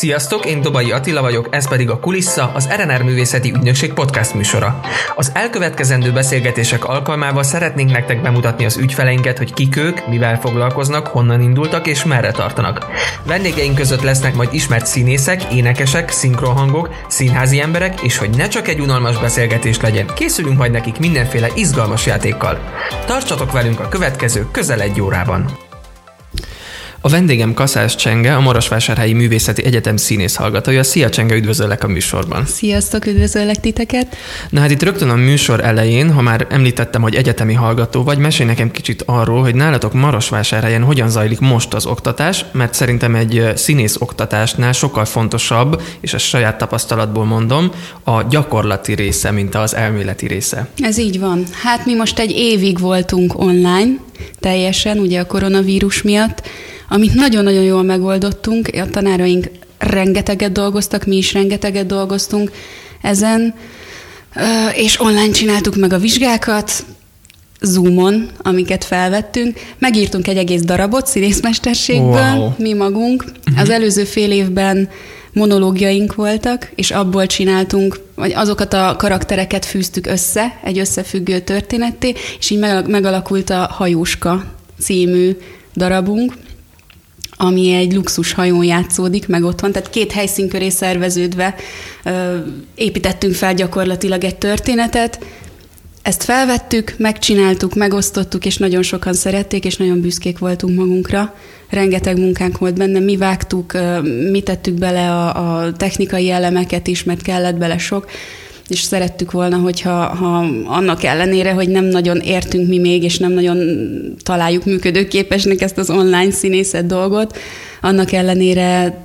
Sziasztok, én Dobai Attila vagyok, ez pedig a Kulissa, az RNR Művészeti Ügynökség podcast műsora. Az elkövetkezendő beszélgetések alkalmával szeretnénk nektek bemutatni az ügyfeleinket, hogy kik ők, mivel foglalkoznak, honnan indultak és merre tartanak. Vendégeink között lesznek majd ismert színészek, énekesek, szinkronhangok, színházi emberek, és hogy ne csak egy unalmas beszélgetés legyen, készülünk majd nekik mindenféle izgalmas játékkal. Tartsatok velünk a következő közel egy órában! A vendégem Kaszás Csenge, a Marosvásárhelyi Művészeti Egyetem színész hallgatója. Szia Csenge, üdvözöllek a műsorban. Sziasztok, üdvözöllek titeket. Na hát itt rögtön a műsor elején, ha már említettem, hogy egyetemi hallgató vagy, mesélj nekem kicsit arról, hogy nálatok Marosvásárhelyen hogyan zajlik most az oktatás, mert szerintem egy színész oktatásnál sokkal fontosabb, és ezt saját tapasztalatból mondom, a gyakorlati része, mint az elméleti része. Ez így van. Hát mi most egy évig voltunk online, teljesen, ugye a koronavírus miatt, amit nagyon-nagyon jól megoldottunk, a tanáraink rengeteget dolgoztak, mi is rengeteget dolgoztunk ezen, és online csináltuk meg a vizsgákat, Zoomon, amiket felvettünk. Megírtunk egy egész darabot színészmesterségből, wow. mi magunk. Uh-huh. Az előző fél évben monológiaink voltak, és abból csináltunk, vagy azokat a karaktereket fűztük össze, egy összefüggő történetté, és így megalakult a Hajóska című darabunk, ami egy luxus hajón játszódik, meg ott van, tehát két helyszín köré szerveződve ö, építettünk fel gyakorlatilag egy történetet, ezt felvettük, megcsináltuk, megosztottuk, és nagyon sokan szerették, és nagyon büszkék voltunk magunkra. Rengeteg munkánk volt benne, mi vágtuk, mi tettük bele a, a technikai elemeket is, mert kellett bele sok, és szerettük volna, hogyha ha annak ellenére, hogy nem nagyon értünk mi még, és nem nagyon találjuk működőképesnek ezt az online színészet dolgot, annak ellenére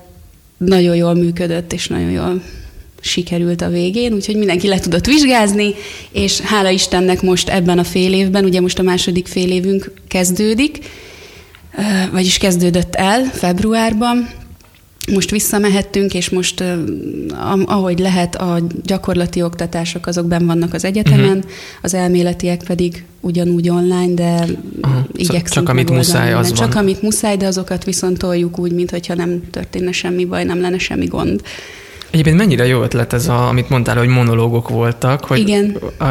nagyon jól működött, és nagyon jól sikerült a végén, úgyhogy mindenki le tudott vizsgázni, és hála Istennek most ebben a fél évben, ugye most a második fél évünk kezdődik, vagyis kezdődött el februárban, most visszamehettünk, és most ahogy lehet, a gyakorlati oktatások azok benn vannak az egyetemen, uh-huh. az elméletiek pedig ugyanúgy online, de Aha. igyekszünk Csak amit muszáj, az Csak van. amit muszáj, de azokat viszont toljuk úgy, mintha nem történne semmi baj, nem lenne semmi gond. Egyébként mennyire jó ötlet ez, a, amit mondtál, hogy monológok voltak. Hogy, Igen. Uh,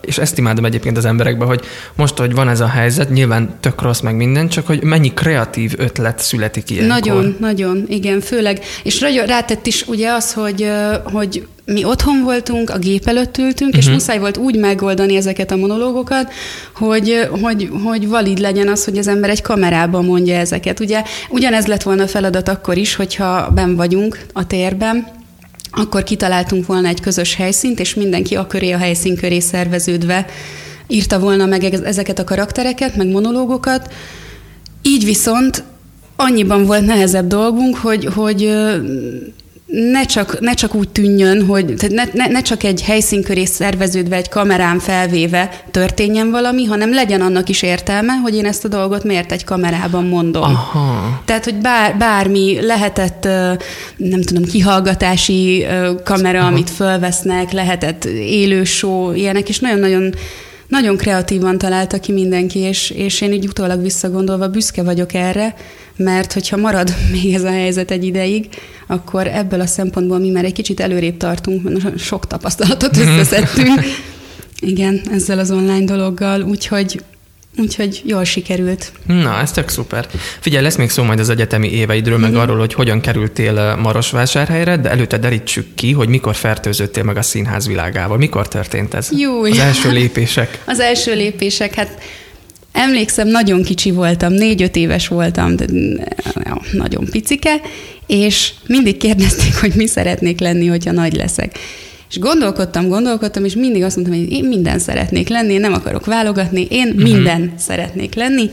és ezt imádom egyébként az emberekben, hogy most, hogy van ez a helyzet, nyilván tök rossz meg minden, csak hogy mennyi kreatív ötlet születik ilyenkor. Nagyon, nagyon, igen, főleg. És rátett is ugye az, hogy, hogy mi otthon voltunk, a gép előtt ültünk, uh-huh. és mhm. muszáj volt úgy megoldani ezeket a monológokat, hogy, hogy, hogy valid legyen az, hogy az ember egy kamerában mondja ezeket. Ugye ugyanez lett volna a feladat akkor is, hogyha ben vagyunk a térben, akkor kitaláltunk volna egy közös helyszínt, és mindenki a köré, a helyszín köré szerveződve írta volna meg ezeket a karaktereket, meg monológokat. Így viszont annyiban volt nehezebb dolgunk, hogy, hogy ne csak, ne csak úgy tűnjön, hogy tehát ne, ne, ne csak egy helyszín köré szerveződve, egy kamerán felvéve történjen valami, hanem legyen annak is értelme, hogy én ezt a dolgot miért egy kamerában mondom. Aha. Tehát, hogy bár, bármi lehetett, nem tudom, kihallgatási kamera, Aha. amit fölvesznek, lehetett élő show, ilyenek, és nagyon-nagyon nagyon kreatívan találta ki mindenki, és, és én így utólag visszagondolva büszke vagyok erre, mert hogyha marad még ez a helyzet egy ideig, akkor ebből a szempontból mi már egy kicsit előrébb tartunk, mert sok tapasztalatot összeszedtünk. Igen, ezzel az online dologgal, úgyhogy Úgyhogy jól sikerült. Na, ez tök szuper. Figyelj, lesz még szó majd az egyetemi éveidről, meg mm-hmm. arról, hogy hogyan kerültél eh, Marosvásárhelyre, de előtte derítsük ki, hogy mikor fertőzöttél meg a színház világával. Mikor történt ez? Jó, az első lépések. Az első lépések, hát Emlékszem, nagyon kicsi voltam, négy-öt éves voltam, de nagyon picike, és mindig kérdezték, hogy mi szeretnék lenni, hogyha nagy leszek. És gondolkodtam, gondolkodtam, és mindig azt mondtam, hogy én minden szeretnék lenni, én nem akarok válogatni, én uh-huh. minden szeretnék lenni.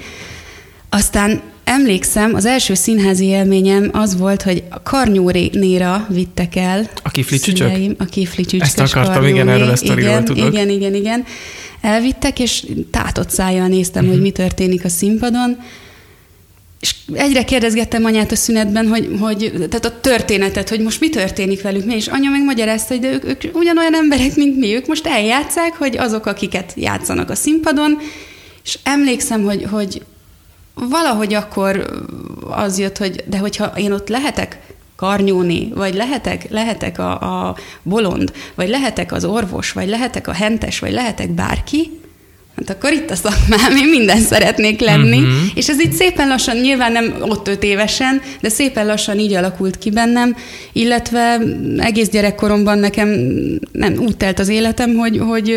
Aztán emlékszem, az első színházi élményem az volt, hogy a Karnyónéra vittek el. A kifli csücsök? A kifli. Ezt akartam, karnyóné. igen, erről ezt igen, tudok. Igen, igen, igen elvittek, és tátott szájjal néztem, uh-huh. hogy mi történik a színpadon, és egyre kérdezgettem anyát a szünetben, hogy, hogy tehát a történetet, hogy most mi történik velük, mi, és anya meg magyarázta, hogy de ők, ők ugyanolyan emberek, mint mi, ők most eljátszák, hogy azok, akiket játszanak a színpadon, és emlékszem, hogy, hogy valahogy akkor az jött, hogy de hogyha én ott lehetek karnyóné, vagy lehetek, lehetek a, a bolond, vagy lehetek az orvos, vagy lehetek a hentes, vagy lehetek bárki, hát akkor itt a szakmám, én minden szeretnék lenni. Uh-huh. És ez így szépen lassan, nyilván nem ott öt évesen, de szépen lassan így alakult ki bennem, illetve egész gyerekkoromban nekem nem úgy telt az életem, hogy, hogy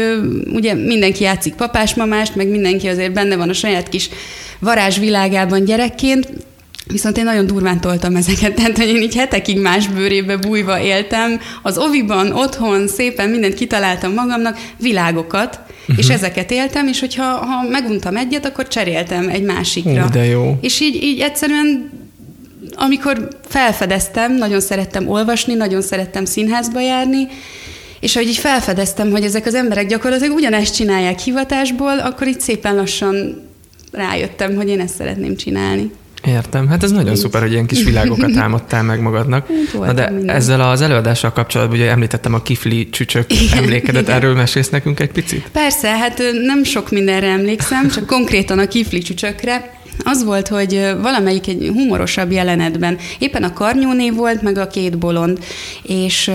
ugye mindenki játszik papás-mamást, meg mindenki azért benne van a saját kis varázsvilágában gyerekként, Viszont én nagyon durván toltam ezeket, tehát hogy én így hetekig más bőrébe bújva éltem, az oviban, otthon szépen mindent kitaláltam magamnak, világokat, uh-huh. és ezeket éltem, és hogyha ha meguntam egyet, akkor cseréltem egy másikra. Ú, de jó. És így, így egyszerűen amikor felfedeztem, nagyon szerettem olvasni, nagyon szerettem színházba járni, és ahogy így felfedeztem, hogy ezek az emberek gyakorlatilag ugyanezt csinálják hivatásból, akkor így szépen lassan rájöttem, hogy én ezt szeretném csinálni. Értem. Hát ez nagyon szuper, hogy ilyen kis világokat álmodtál meg magadnak. Na de minden. ezzel az előadással kapcsolatban ugye említettem a kifli csücsök emlékedet, igen. erről mesélsz nekünk egy picit? Persze, hát nem sok mindenre emlékszem, csak konkrétan a kifli csücsökre az volt, hogy valamelyik egy humorosabb jelenetben éppen a karnyóné volt, meg a két bolond, és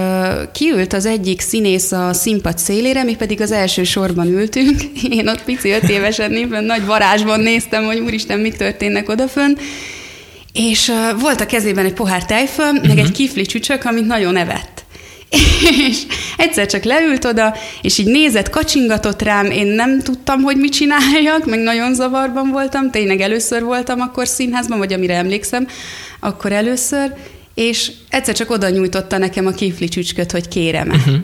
kiült az egyik színész a színpad szélére, mi pedig az első sorban ültünk. Én ott pici öt évesen éppen nagy varázsban néztem, hogy úristen, mik történnek odafönn, és volt a kezében egy pohár tejföl, uh-huh. meg egy kifli csücsök, amit nagyon evett. és egyszer csak leült oda, és így nézett, kacsingatott rám, én nem tudtam, hogy mit csináljak, meg nagyon zavarban voltam, tényleg először voltam akkor színházban, vagy amire emlékszem, akkor először, és egyszer csak oda nyújtotta nekem a kifli csücsköt, hogy kérem uh-huh.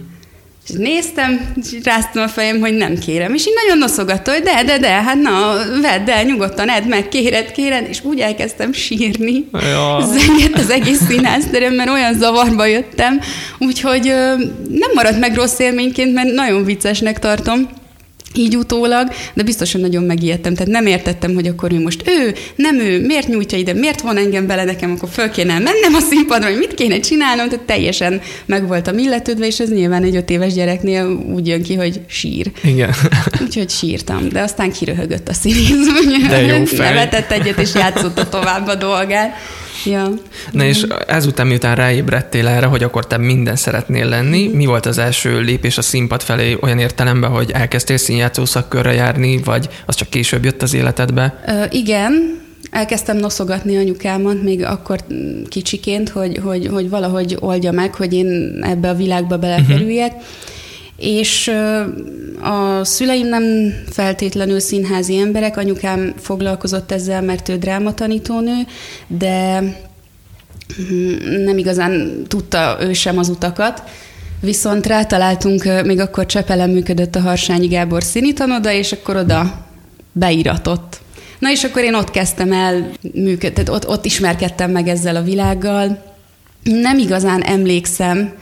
És néztem, és ráztam a fejem, hogy nem kérem. És így nagyon noszogatta, hogy de, de, de, hát na, vedd el, nyugodtan edd meg, kéred, kéred, és úgy elkezdtem sírni. Ja. Zengett az egész színházterem, mert olyan zavarba jöttem, úgyhogy nem maradt meg rossz élményként, mert nagyon viccesnek tartom így utólag, de biztosan nagyon megijedtem, tehát nem értettem, hogy akkor ő most ő, nem ő, miért nyújtja ide, miért van engem bele nekem, akkor föl kéne mennem a színpadra, hogy mit kéne csinálnom, tehát teljesen meg voltam illetődve, és ez nyilván egy öt éves gyereknél úgy jön ki, hogy sír. Igen. Úgyhogy sírtam, de aztán kiröhögött a színész, de jó fej. nevetett egyet, és játszotta tovább a dolgát. Ja. Na és ezután, miután ráébredtél erre, hogy akkor te minden szeretnél lenni, mi volt az első lépés a színpad felé olyan értelemben, hogy elkezdtél színjátszó szakkörre járni, vagy az csak később jött az életedbe? Ö, igen, elkezdtem noszogatni anyukámat még akkor kicsiként, hogy, hogy, hogy valahogy oldja meg, hogy én ebbe a világba belekerüljek. Uh-huh. És a szüleim nem feltétlenül színházi emberek, anyukám foglalkozott ezzel, mert ő drámatanítónő, de hm, nem igazán tudta ő sem az utakat. Viszont rátaláltunk, még akkor Csepelen működött a Harsányi Gábor színitanoda, és akkor oda beiratott. Na és akkor én ott kezdtem el működni, ott, ott ismerkedtem meg ezzel a világgal. Nem igazán emlékszem,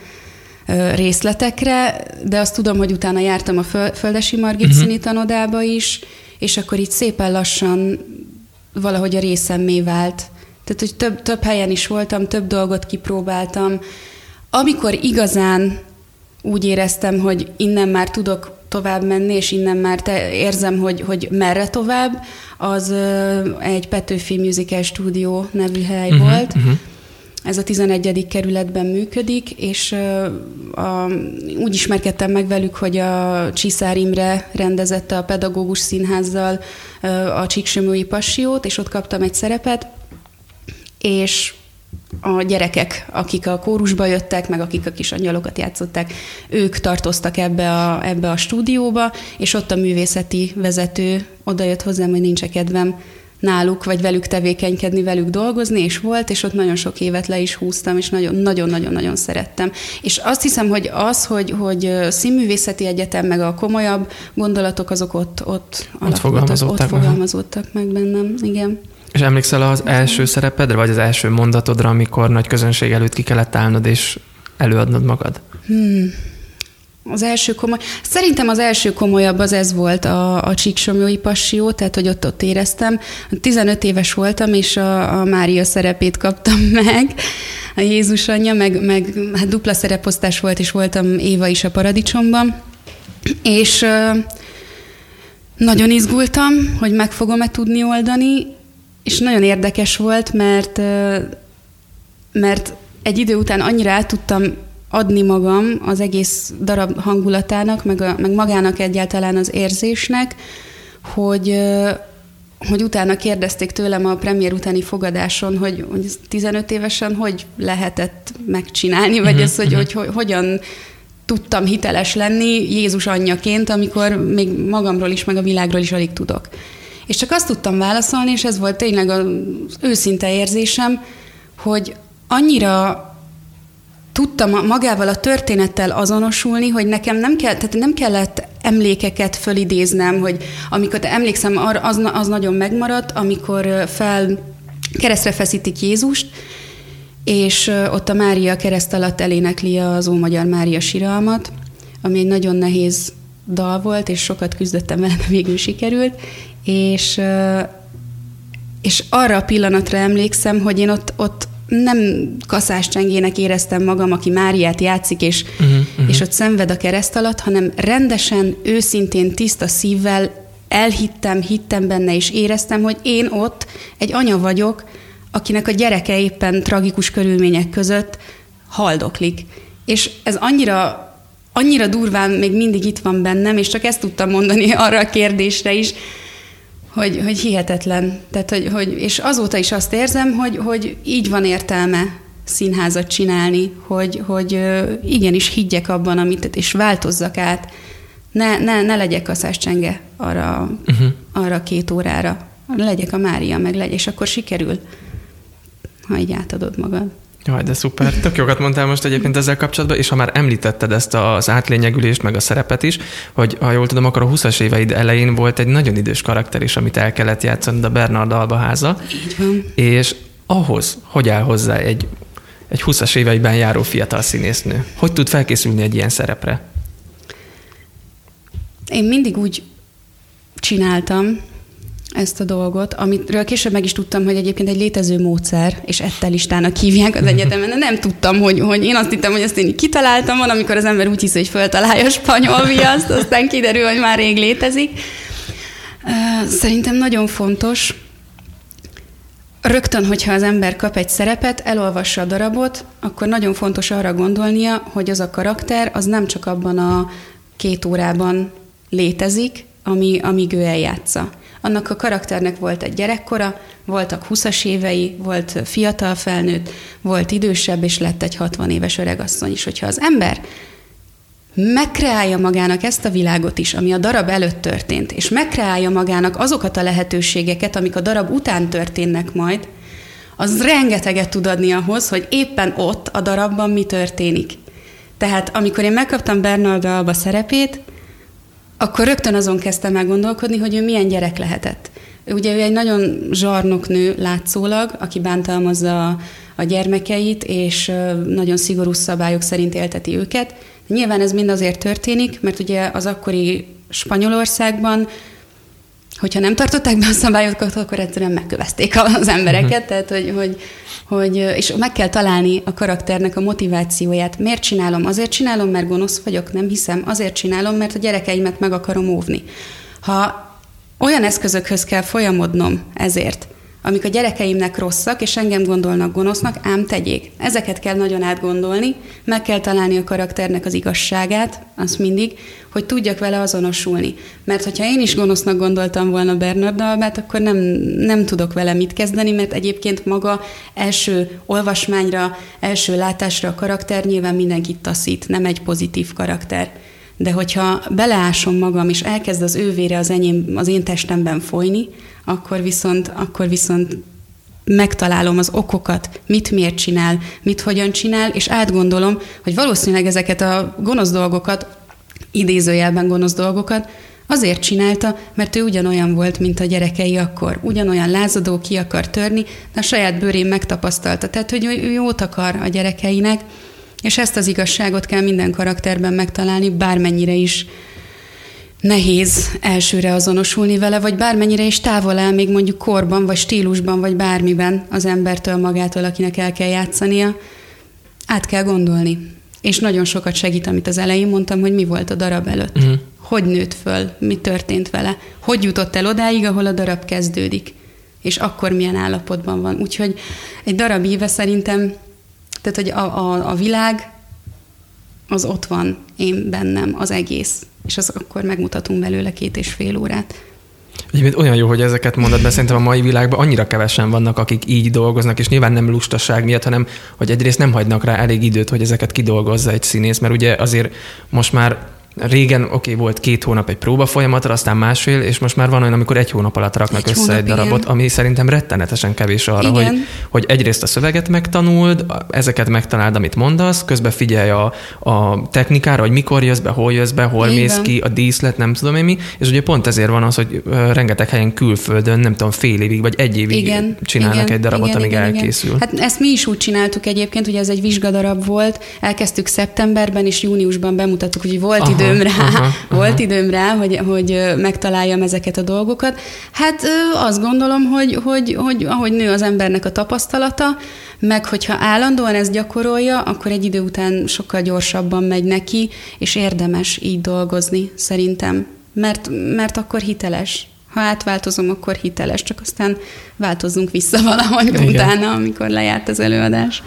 részletekre, de azt tudom, hogy utána jártam a Földesi Margit uh-huh. színitanodába is, és akkor így szépen lassan valahogy a részemmé vált. Tehát, hogy több, több helyen is voltam, több dolgot kipróbáltam. Amikor igazán úgy éreztem, hogy innen már tudok tovább menni, és innen már te érzem, hogy, hogy merre tovább, az egy Petőfi Musical Studio nevű hely uh-huh, volt, uh-huh ez a 11. kerületben működik, és a, úgy ismerkedtem meg velük, hogy a Csiszár Imre rendezette a pedagógus színházzal a Csíksömői Passiót, és ott kaptam egy szerepet, és a gyerekek, akik a kórusba jöttek, meg akik a kis angyalokat játszották, ők tartoztak ebbe a, ebbe a stúdióba, és ott a művészeti vezető oda jött hozzám, hogy nincs kedvem náluk, vagy velük tevékenykedni, velük dolgozni, és volt, és ott nagyon sok évet le is húztam, és nagyon-nagyon-nagyon szerettem. És azt hiszem, hogy az, hogy, hogy színművészeti egyetem, meg a komolyabb gondolatok, azok ott, ott, ott fogalmazódtak, ott fogalmazódtak meg bennem, igen. És emlékszel az első szerepedre, vagy az első mondatodra, amikor nagy közönség előtt ki kellett állnod, és előadnod magad? Hmm. Az első komoly, szerintem az első komolyabb az ez volt a, a Csíksomjói Passió, tehát hogy ott, ott éreztem. 15 éves voltam, és a, a Mária szerepét kaptam meg, a Jézus anyja, meg, meg hát dupla szereposztás volt, és voltam Éva is a paradicsomban. És nagyon izgultam, hogy meg fogom-e tudni oldani, és nagyon érdekes volt, mert, mert egy idő után annyira át tudtam adni magam az egész darab hangulatának, meg, a, meg magának egyáltalán az érzésnek, hogy, hogy utána kérdezték tőlem a premier utáni fogadáson, hogy, hogy 15 évesen hogy lehetett megcsinálni, vagy uh-huh, ez, hogy, uh-huh. hogy, hogy hogyan tudtam hiteles lenni Jézus anyjaként, amikor még magamról is, meg a világról is alig tudok. És csak azt tudtam válaszolni, és ez volt tényleg az őszinte érzésem, hogy annyira tudtam magával a történettel azonosulni, hogy nekem nem, kell, tehát nem kellett emlékeket fölidéznem, hogy amikor emlékszem, az, az nagyon megmaradt, amikor fel keresztre feszítik Jézust, és ott a Mária kereszt alatt elénekli az Ómagyar Mária siralmat, ami egy nagyon nehéz dal volt, és sokat küzdöttem vele, de végül sikerült, és, és arra a pillanatra emlékszem, hogy én ott, ott nem csengének éreztem magam, aki Máriát játszik, és, uh-huh, uh-huh. és ott szenved a kereszt alatt, hanem rendesen, őszintén, tiszta szívvel elhittem, hittem benne, és éreztem, hogy én ott egy anya vagyok, akinek a gyereke éppen tragikus körülmények között haldoklik. És ez annyira, annyira durván még mindig itt van bennem, és csak ezt tudtam mondani arra a kérdésre is, hogy, hogy hihetetlen. Tehát, hogy, hogy, és azóta is azt érzem, hogy, hogy így van értelme színházat csinálni, hogy, hogy igenis higgyek abban, amit, és változzak át. Ne, ne, ne legyek a csenge arra, uh-huh. arra két órára. Legyek a Mária, meg legy, és akkor sikerül, ha így átadod magad. Jaj, de szuper. Tök jókat mondtál most egyébként ezzel kapcsolatban, és ha már említetted ezt az átlényegülést, meg a szerepet is, hogy ha jól tudom, akkor a 20-as éveid elején volt egy nagyon idős karakter is, amit el kellett játszani, a Bernard Albaháza. Így van. És ahhoz, hogy áll hozzá egy, egy 20-as éveiben járó fiatal színésznő? Hogy tud felkészülni egy ilyen szerepre? Én mindig úgy csináltam, ezt a dolgot, amitről később meg is tudtam, hogy egyébként egy létező módszer, és ettelistának hívják az egyetemen, de nem tudtam, hogy, hogy én azt hittem, hogy ezt én kitaláltam van, amikor az ember úgy hiszi, hogy föltalálja a spanyol viaszt, aztán kiderül, hogy már rég létezik. Szerintem nagyon fontos, rögtön, hogyha az ember kap egy szerepet, elolvassa a darabot, akkor nagyon fontos arra gondolnia, hogy az a karakter az nem csak abban a két órában létezik, ami, amíg ő eljátsza annak a karakternek volt egy gyerekkora, voltak 20-as évei, volt fiatal felnőtt, volt idősebb, és lett egy 60 éves öregasszony is. Hogyha az ember megkreálja magának ezt a világot is, ami a darab előtt történt, és megkreálja magának azokat a lehetőségeket, amik a darab után történnek majd, az rengeteget tud adni ahhoz, hogy éppen ott a darabban mi történik. Tehát amikor én megkaptam Bernard Alba szerepét, akkor rögtön azon kezdtem el gondolkodni, hogy ő milyen gyerek lehetett. Ugye ő egy nagyon zsarnok nő látszólag, aki bántalmazza a, gyermekeit, és nagyon szigorú szabályok szerint élteti őket. Nyilván ez mind azért történik, mert ugye az akkori Spanyolországban hogyha nem tartották be a szabályokat, akkor egyszerűen megkövezték az embereket, uh-huh. tehát hogy, hogy, hogy, és meg kell találni a karakternek a motivációját. Miért csinálom? Azért csinálom, mert gonosz vagyok, nem hiszem. Azért csinálom, mert a gyerekeimet meg akarom óvni. Ha olyan eszközökhöz kell folyamodnom ezért, amik a gyerekeimnek rosszak, és engem gondolnak gonosznak, ám tegyék. Ezeket kell nagyon átgondolni, meg kell találni a karakternek az igazságát, azt mindig, hogy tudjak vele azonosulni. Mert hogyha én is gonosznak gondoltam volna Bernard Albát, akkor nem, nem tudok vele mit kezdeni, mert egyébként maga első olvasmányra, első látásra a karakter nyilván mindenkit taszít, nem egy pozitív karakter. De hogyha beleásom magam, és elkezd az ővére az, enyém, az én testemben folyni, akkor viszont, akkor viszont megtalálom az okokat, mit miért csinál, mit hogyan csinál, és átgondolom, hogy valószínűleg ezeket a gonosz dolgokat, idézőjelben gonosz dolgokat, azért csinálta, mert ő ugyanolyan volt, mint a gyerekei akkor. Ugyanolyan lázadó, ki akar törni, de a saját bőrén megtapasztalta. Tehát, hogy ő jót akar a gyerekeinek, és ezt az igazságot kell minden karakterben megtalálni, bármennyire is nehéz elsőre azonosulni vele, vagy bármennyire is távol el még mondjuk korban, vagy stílusban, vagy bármiben az embertől magától, akinek el kell játszania, át kell gondolni. És nagyon sokat segít, amit az elején mondtam, hogy mi volt a darab előtt. Uh-huh. Hogy nőtt föl, mi történt vele, hogy jutott el odáig, ahol a darab kezdődik, és akkor milyen állapotban van. Úgyhogy egy darab éve szerintem Tehát, hogy a, a, a világ az ott van, én bennem, az egész. És az akkor megmutatunk belőle két és fél órát. Egyébként olyan jó, hogy ezeket mondod, de szerintem a mai világban annyira kevesen vannak, akik így dolgoznak, és nyilván nem lustaság miatt, hanem hogy egyrészt nem hagynak rá elég időt, hogy ezeket kidolgozza egy színész, mert ugye azért most már Régen, oké, okay, volt két hónap egy próba folyamatra, aztán másfél, és most már van olyan, amikor egy hónap alatt raknak egy össze hónap, egy darabot, igen. ami szerintem rettenetesen kevés arra, hogy, hogy egyrészt a szöveget megtanuld, ezeket megtaláld, amit mondasz, közben figyelj a, a technikára, hogy mikor jössz be, hol jössz be, hol igen. mész ki, a díszlet, nem tudom én mi, és ugye pont ezért van az, hogy rengeteg helyen külföldön, nem tudom, fél évig vagy egy évig igen, csinálnak igen, egy darabot, igen, amíg igen, elkészül. Igen. Hát ezt mi is úgy csináltuk egyébként, hogy ez egy vizsgadarab volt, elkezdtük szeptemberben, és júniusban bemutattuk, hogy volt Aha. idő időm rá, aha, aha. volt időm rá, hogy, hogy megtaláljam ezeket a dolgokat. Hát azt gondolom, hogy, hogy, hogy ahogy nő az embernek a tapasztalata, meg hogyha állandóan ezt gyakorolja, akkor egy idő után sokkal gyorsabban megy neki, és érdemes így dolgozni, szerintem. Mert, mert akkor hiteles. Ha átváltozom, akkor hiteles, csak aztán változzunk vissza valahogy Igen. utána, amikor lejárt az előadás.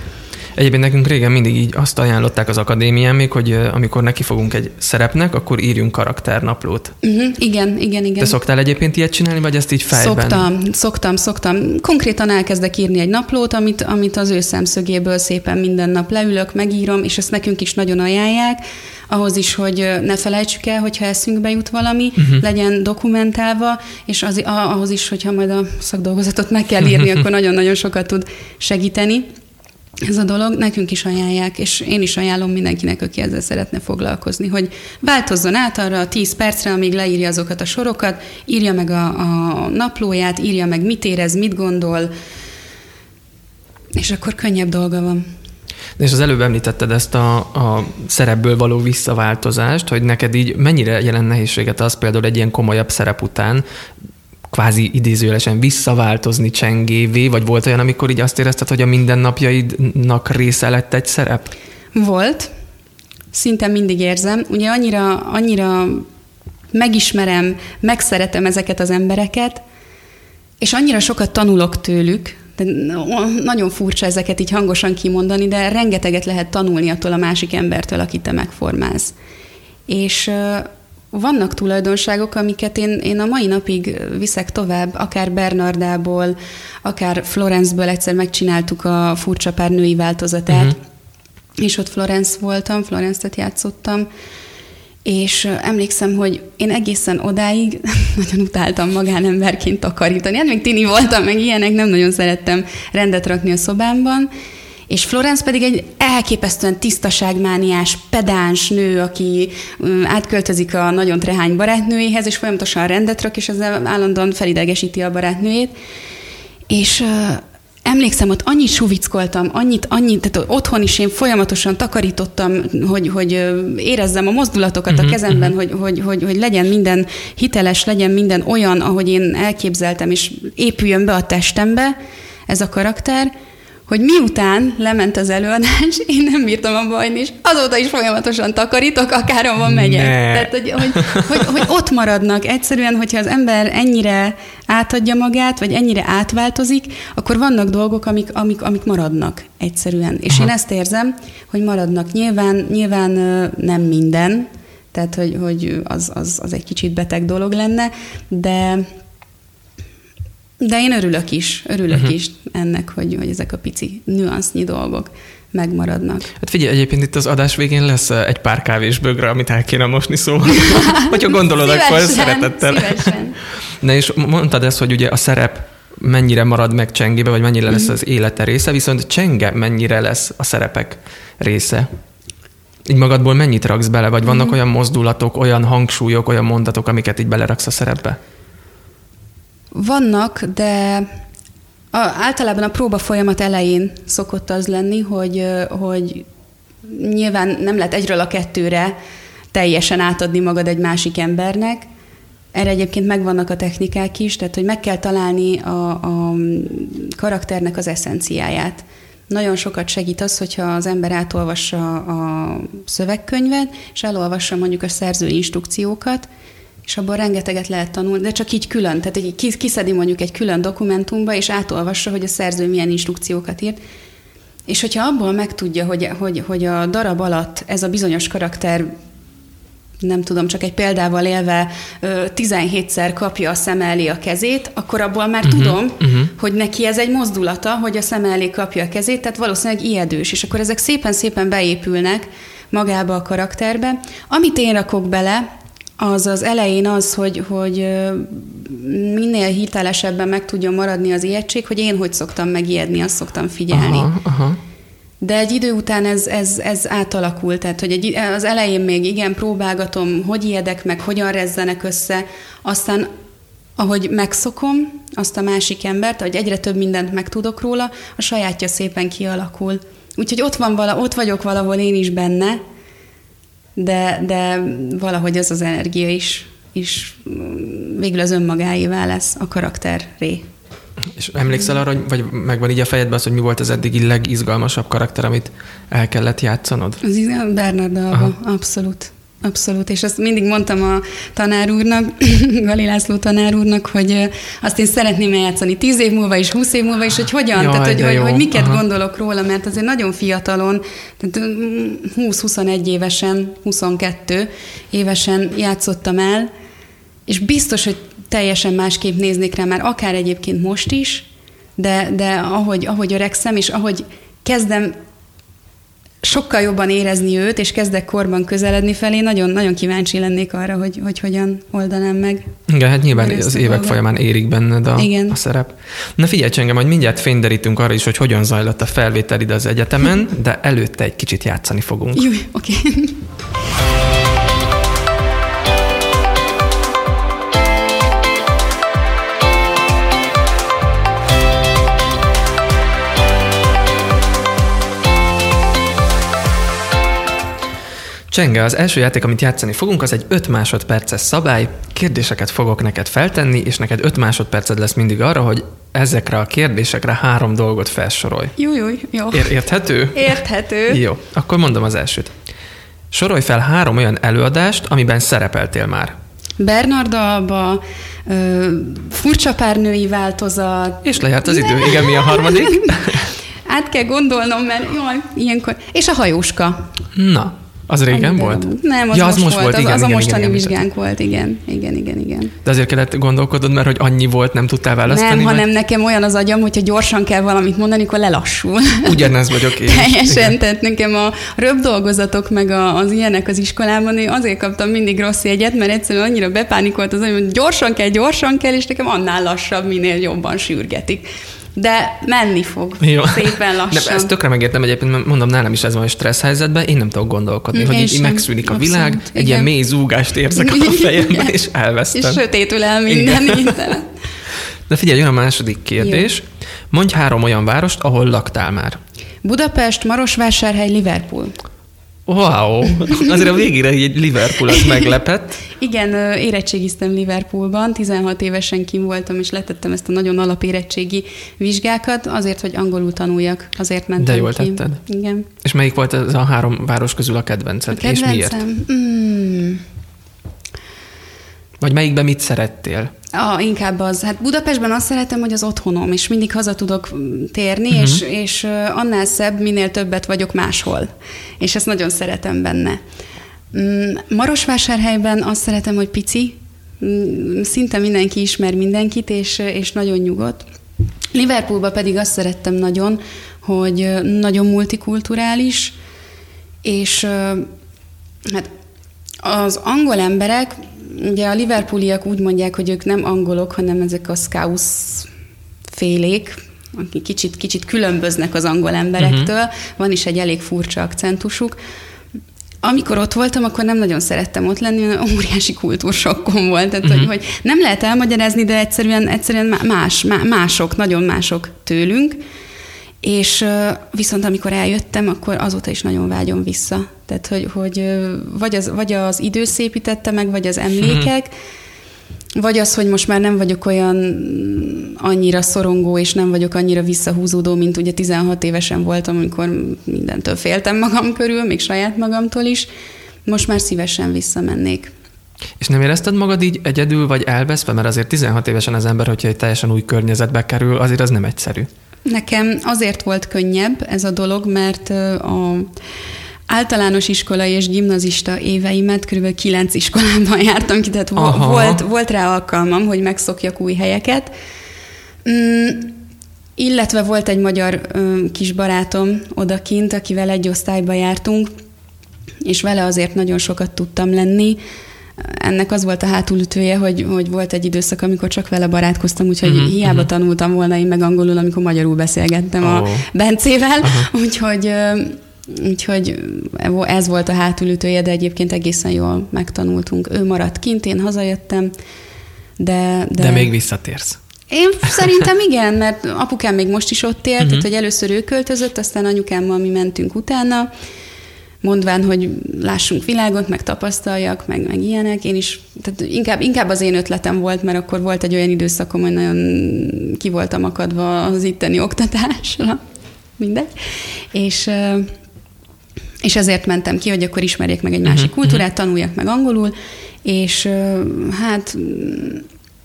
Egyébként nekünk régen mindig így azt ajánlották az akadémián még, hogy amikor neki fogunk egy szerepnek, akkor írjunk karakternaplót. Uh-huh. Igen, igen, igen. Te szoktál egyébként ilyet csinálni, vagy ezt így fejben? Szoktam, szoktam, szoktam. Konkrétan elkezdek írni egy naplót, amit, amit az ő szemszögéből szépen minden nap leülök, megírom, és ezt nekünk is nagyon ajánlják ahhoz is, hogy ne felejtsük el, hogyha eszünkbe jut valami, uh-huh. legyen dokumentálva, és az, ahhoz is, hogyha majd a szakdolgozatot meg kell írni, akkor nagyon-nagyon sokat tud segíteni ez a dolog, nekünk is ajánlják, és én is ajánlom mindenkinek, aki ezzel szeretne foglalkozni, hogy változzon át arra a 10 percre, amíg leírja azokat a sorokat, írja meg a, a naplóját, írja meg, mit érez, mit gondol, és akkor könnyebb dolga van. És az előbb említetted ezt a, a szerepből való visszaváltozást, hogy neked így mennyire jelent nehézséget az például egy ilyen komolyabb szerep után kvázi idézőjelesen visszaváltozni csengévé, vagy volt olyan, amikor így azt érezted, hogy a mindennapjaidnak része lett egy szerep? Volt. Szinte mindig érzem. Ugye annyira, annyira megismerem, megszeretem ezeket az embereket, és annyira sokat tanulok tőlük, de nagyon furcsa ezeket így hangosan kimondani, de rengeteget lehet tanulni attól a másik embertől, akit te megformálsz. És vannak tulajdonságok, amiket én, én a mai napig viszek tovább, akár Bernardából, akár Florenceből egyszer megcsináltuk a furcsa pár női változatát, uh-huh. és ott Florence voltam, Florence-et játszottam, és emlékszem, hogy én egészen odáig nagyon utáltam magánemberként takarítani. Hát még tini voltam, meg ilyenek, nem nagyon szerettem rendet rakni a szobámban, és Florence pedig egy elképesztően tisztaságmániás, pedáns nő, aki átköltözik a nagyon trehány barátnőjéhez, és folyamatosan rendet rak, és ezzel állandóan felidegesíti a barátnőjét. És emlékszem, ott annyit suvickoltam, annyit, annyit, tehát otthon is én folyamatosan takarítottam, hogy, hogy érezzem a mozdulatokat uh-huh, a mhm, kezemben, uh-huh. hogy, hogy, hogy, hogy legyen minden hiteles, legyen minden olyan, ahogy én elképzeltem, és épüljön be a testembe ez a karakter, hogy miután lement az előadás, én nem bírtam a bajni, és azóta is folyamatosan takarítok, akár ahova megyek. Ne. Tehát, hogy, hogy, hogy, hogy ott maradnak. Egyszerűen, hogyha az ember ennyire átadja magát, vagy ennyire átváltozik, akkor vannak dolgok, amik, amik, amik maradnak egyszerűen. És Aha. én ezt érzem, hogy maradnak. Nyilván, nyilván nem minden, tehát hogy, hogy az, az, az egy kicsit beteg dolog lenne, de de én örülök is, örülök uh-huh. is ennek, hogy, hogy ezek a pici nüansznyi dolgok megmaradnak. Hát figyelj, egyébként itt az adás végén lesz eh, egy pár kávés bögre, amit el kéne mosni, szóval, hogyha gondolod, szívesen, akkor szeretettel. Szívesen. Na és mondtad ezt, hogy ugye a szerep mennyire marad meg csengébe, vagy mennyire lesz mhm. az élete része, viszont csenge mennyire lesz a szerepek része? Így magadból mennyit raksz bele, vagy vannak mm. olyan mozdulatok, olyan hangsúlyok, olyan mondatok, amiket így beleraksz a szerepbe? Vannak, de a, általában a próba folyamat elején szokott az lenni, hogy, hogy nyilván nem lehet egyről a kettőre teljesen átadni magad egy másik embernek. Erre egyébként megvannak a technikák is, tehát hogy meg kell találni a, a karakternek az eszenciáját. Nagyon sokat segít az, hogyha az ember átolvassa a szövegkönyvet, és elolvassa mondjuk a szerző instrukciókat, és abban rengeteget lehet tanulni, de csak így külön, tehát egy kiszedi mondjuk egy külön dokumentumba, és átolvassa, hogy a szerző milyen instrukciókat írt, És hogyha abból megtudja, hogy, hogy, hogy a darab alatt ez a bizonyos karakter nem tudom, csak egy példával élve 17-szer kapja a szem elé a kezét, akkor abból már uh-huh, tudom, uh-huh. hogy neki ez egy mozdulata, hogy a szem elé kapja a kezét, tehát valószínűleg ijedős, és akkor ezek szépen-szépen beépülnek magába a karakterbe. Amit én rakok bele, az az elején az, hogy, hogy minél hitelesebben meg tudjon maradni az ijegység, hogy én hogy szoktam megijedni, azt szoktam figyelni. Aha, aha. De egy idő után ez, ez, ez átalakult, tehát hogy egy, az elején még igen, próbálgatom, hogy ijedek meg, hogyan rezzenek össze, aztán ahogy megszokom azt a másik embert, hogy egyre több mindent megtudok róla, a sajátja szépen kialakul. Úgyhogy ott, van vala, ott vagyok valahol én is benne, de, de valahogy az az energia is, is végül az önmagáévá lesz a karakterré. És emlékszel arra, hogy, vagy megvan így a fejedben az, hogy mi volt az eddigi legizgalmasabb karakter, amit el kellett játszanod? Az izgalmas Bernard abszolút. Abszolút, és azt mindig mondtam a tanár úrnak, Gali László tanár úrnak, hogy azt én szeretném eljátszani tíz év múlva is, húsz év múlva is, hogy hogyan, Jaj, tehát hogy, hogy, hogy miket Aha. gondolok róla, mert azért nagyon fiatalon, tehát 20-21 évesen, 22 évesen játszottam el, és biztos, hogy teljesen másképp néznék rá már, akár egyébként most is, de, de ahogy, ahogy öregszem, és ahogy kezdem sokkal jobban érezni őt, és kezdek korban közeledni felé, nagyon, nagyon kíváncsi lennék arra, hogy, hogy hogyan oldanám meg. Igen, hát nyilván az évek dolgot. folyamán érik benned a, Igen. a szerep. Na figyelj engem, hogy mindjárt fényderítünk arra is, hogy hogyan zajlott a felvétel ide az egyetemen, de előtte egy kicsit játszani fogunk. Jó, oké. Okay. Csenge, az első játék, amit játszani fogunk, az egy 5 másodperces szabály. Kérdéseket fogok neked feltenni, és neked 5 másodperced lesz mindig arra, hogy ezekre a kérdésekre három dolgot felsorolj. Jó, jó, jó. Ér- érthető? Érthető. jó, akkor mondom az elsőt. Sorolj fel három olyan előadást, amiben szerepeltél már. Bernard Alba, ö, furcsa párnői változat. És lejárt az idő. Igen, mi a harmadik? Át kell gondolnom, mert jaj, ilyenkor. És a hajóska. Na, az régen Annyi volt? Nem, az, ja, az most, most volt, volt igen, az, az igen, a mostani igen, vizsgánk igen. volt, igen, igen, igen, igen. De azért kellett gondolkodod, mert hogy annyi volt, nem tudtál választani? Nem, mert... hanem nekem olyan az agyam, hogyha gyorsan kell valamit mondani, akkor lelassul. Ugyanez vagyok én Teljesen, igen. tehát nekem a röbb dolgozatok, meg a, az ilyenek az iskolában, én azért kaptam mindig rossz jegyet, mert egyszerűen annyira bepánikolt az, hogy gyorsan kell, gyorsan kell, és nekem annál lassabb, minél jobban sürgetik de menni fog Jó. szépen lassan. De ezt tökre megértem egyébként, mert mondom, nálam is ez van a stressz helyzetben, én nem tudok gondolkodni, én hogy így megszűnik a világ, Igen. egy ilyen mély zúgást érzek a fejemben, és elvesztem. És sötétül el minden, minden. De figyelj, jön a második kérdés. Jó. Mondj három olyan várost, ahol laktál már. Budapest, Marosvásárhely, Liverpool. Wow! Azért a végére egy Liverpool az meglepett. Igen, érettségiztem Liverpoolban, 16 évesen kim voltam, és letettem ezt a nagyon alapérettségi vizsgákat, azért, hogy angolul tanuljak, azért mentem De jól ki. tetted. Igen. És melyik volt ez a három város közül a kedvenced, a és miért? Mm. Vagy melyikben mit szerettél? A, inkább az. Hát Budapestben azt szeretem, hogy az otthonom, és mindig haza tudok térni, uh-huh. és, és annál szebb, minél többet vagyok máshol. És ezt nagyon szeretem benne. Mm, Marosvásárhelyben azt szeretem, hogy pici, mm, szinte mindenki ismer mindenkit, és, és nagyon nyugodt. Liverpoolba pedig azt szerettem nagyon, hogy nagyon multikulturális, és hát az angol emberek ugye a Liverpooliak úgy mondják, hogy ők nem angolok, hanem ezek a scouse félék, akik kicsit, kicsit különböznek az angol emberektől, uh-huh. van is egy elég furcsa akcentusuk. Amikor ott voltam, akkor nem nagyon szerettem ott lenni, mert óriási kultúrsokkom volt. Tehát, uh-huh. hogy, hogy nem lehet elmagyarázni, de egyszerűen, egyszerűen más, mások, nagyon mások tőlünk. És viszont amikor eljöttem, akkor azóta is nagyon vágyom vissza. Tehát, hogy, hogy vagy, az, vagy az idő szépítette meg, vagy az emlékek, vagy az, hogy most már nem vagyok olyan annyira szorongó, és nem vagyok annyira visszahúzódó, mint ugye 16 évesen voltam, amikor mindentől féltem magam körül, még saját magamtól is. Most már szívesen visszamennék. És nem érezted magad így egyedül vagy elveszve? Mert azért 16 évesen az ember, hogyha egy teljesen új környezetbe kerül, azért az nem egyszerű. Nekem azért volt könnyebb ez a dolog, mert a általános iskolai és gimnazista éveimet kb. kilenc iskolában jártam ki, tehát Aha. volt, volt rá alkalmam, hogy megszokjak új helyeket. Mm, illetve volt egy magyar ö, kis barátom odakint, akivel egy osztályba jártunk, és vele azért nagyon sokat tudtam lenni. Ennek az volt a hátulütője, hogy, hogy volt egy időszak, amikor csak vele barátkoztam, úgyhogy uh-huh, hiába uh-huh. tanultam volna én meg angolul, amikor magyarul beszélgettem oh. a Bencével, uh-huh. úgyhogy Úgyhogy ez volt a hátulütője, de egyébként egészen jól megtanultunk. Ő maradt kint, én hazajöttem, de... De, de még visszatérsz. Én szerintem igen, mert apukám még most is ott élt, uh-huh. tehát hogy először ő költözött, aztán anyukámmal mi mentünk utána, mondván, hogy lássunk világot, meg tapasztaljak, meg, meg ilyenek. Én is, tehát inkább, inkább az én ötletem volt, mert akkor volt egy olyan időszakom, hogy nagyon ki voltam akadva az itteni oktatásra, mindegy. És és ezért mentem ki, hogy akkor ismerjék meg egy másik uh-huh, kultúrát, uh-huh. tanuljak meg angolul, és hát